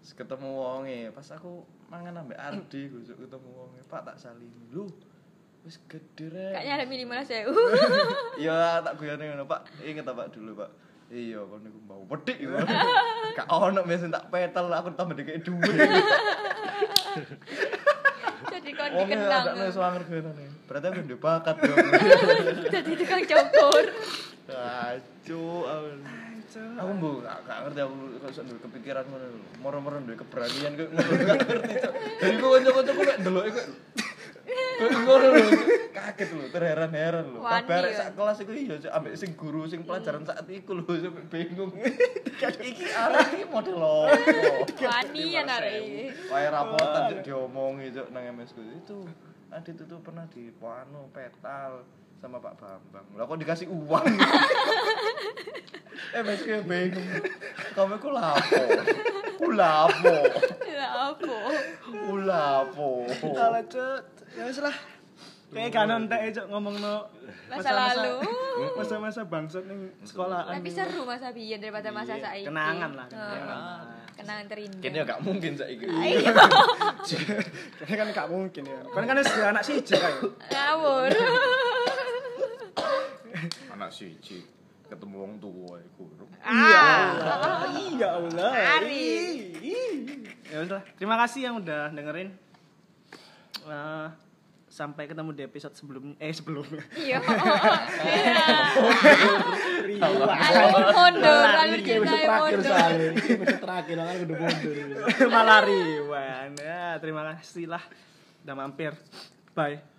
Terus ketemu wonge, pas aku mangan ambek Ardi iku ketemu wonge, Pak tak salimi. Lho, wis gede rek. Kayaknya ada minimal saya. [LAUGHS] Iya, tak guyone ngono, Pak. Ingat Pak dulu, Pak. Iya, kon niku bau pedik iku. [LAUGHS] Gak ono mesen tak petel, aku tambah dikek dhuwit. [LAUGHS] Jadi kon dikenang. agak nang swanger gue Berarti aku ndek bakat yo. Jadi tukang cukur. Acu, aku. Aku mbok gak gak ngerti aku kok duwe kepikiran ngono lho. Moro-moro duwe keberanian kok [LAUGHS] gak ngerti. Cuk. Jadi kok kanca-kancaku mek ndeloke kok kok ngono lho. Kaget lho, terheran-heran lho. Kabar ya. sak kelas iku iya Cuk, ambek sing guru sing pelajaran saat iku lho sampe bingung. [LAUGHS] iki arek iki model opo? Wani ya arek iki. Kayak rapotan Cuk diomongi Cuk nang MS. Itu Adit itu pernah di Wano petal sama Pak Bambang. Lah kok dikasih uang? [LAUGHS] eh mes gue bingung. Kamu ku lapo? Ku lapo? Apa? Ku lapo? Alah, Cuk. Ya wis lah. Kayak kan entek Cuk ngomongno Masa lalu. [LAUGHS] Masa-masa bangsat ning sekolahan. Tapi seru masa biyen daripada masa Iya, saiki. kenangan lah, kenangan. Kenangan terindah. Kayaknya gak mungkin saiki. [LAUGHS] Ayo. Kayaknya kan gak mungkin ya. Kan kan anak siji kae. Ngawur. Anak siji ketemu wong tua iku. Ah. Iya Allah. Ari. Ya udah, terima kasih yang udah dengerin. Eh, sampai ketemu di episode sebelumnya eh sebelumnya Iya. Iya. Alur mundur, alur cinta terakhir soalnya. Episode terakhir, makanya udah mundur. malah riwan. Ya, terima kasih lah udah mampir. Bye.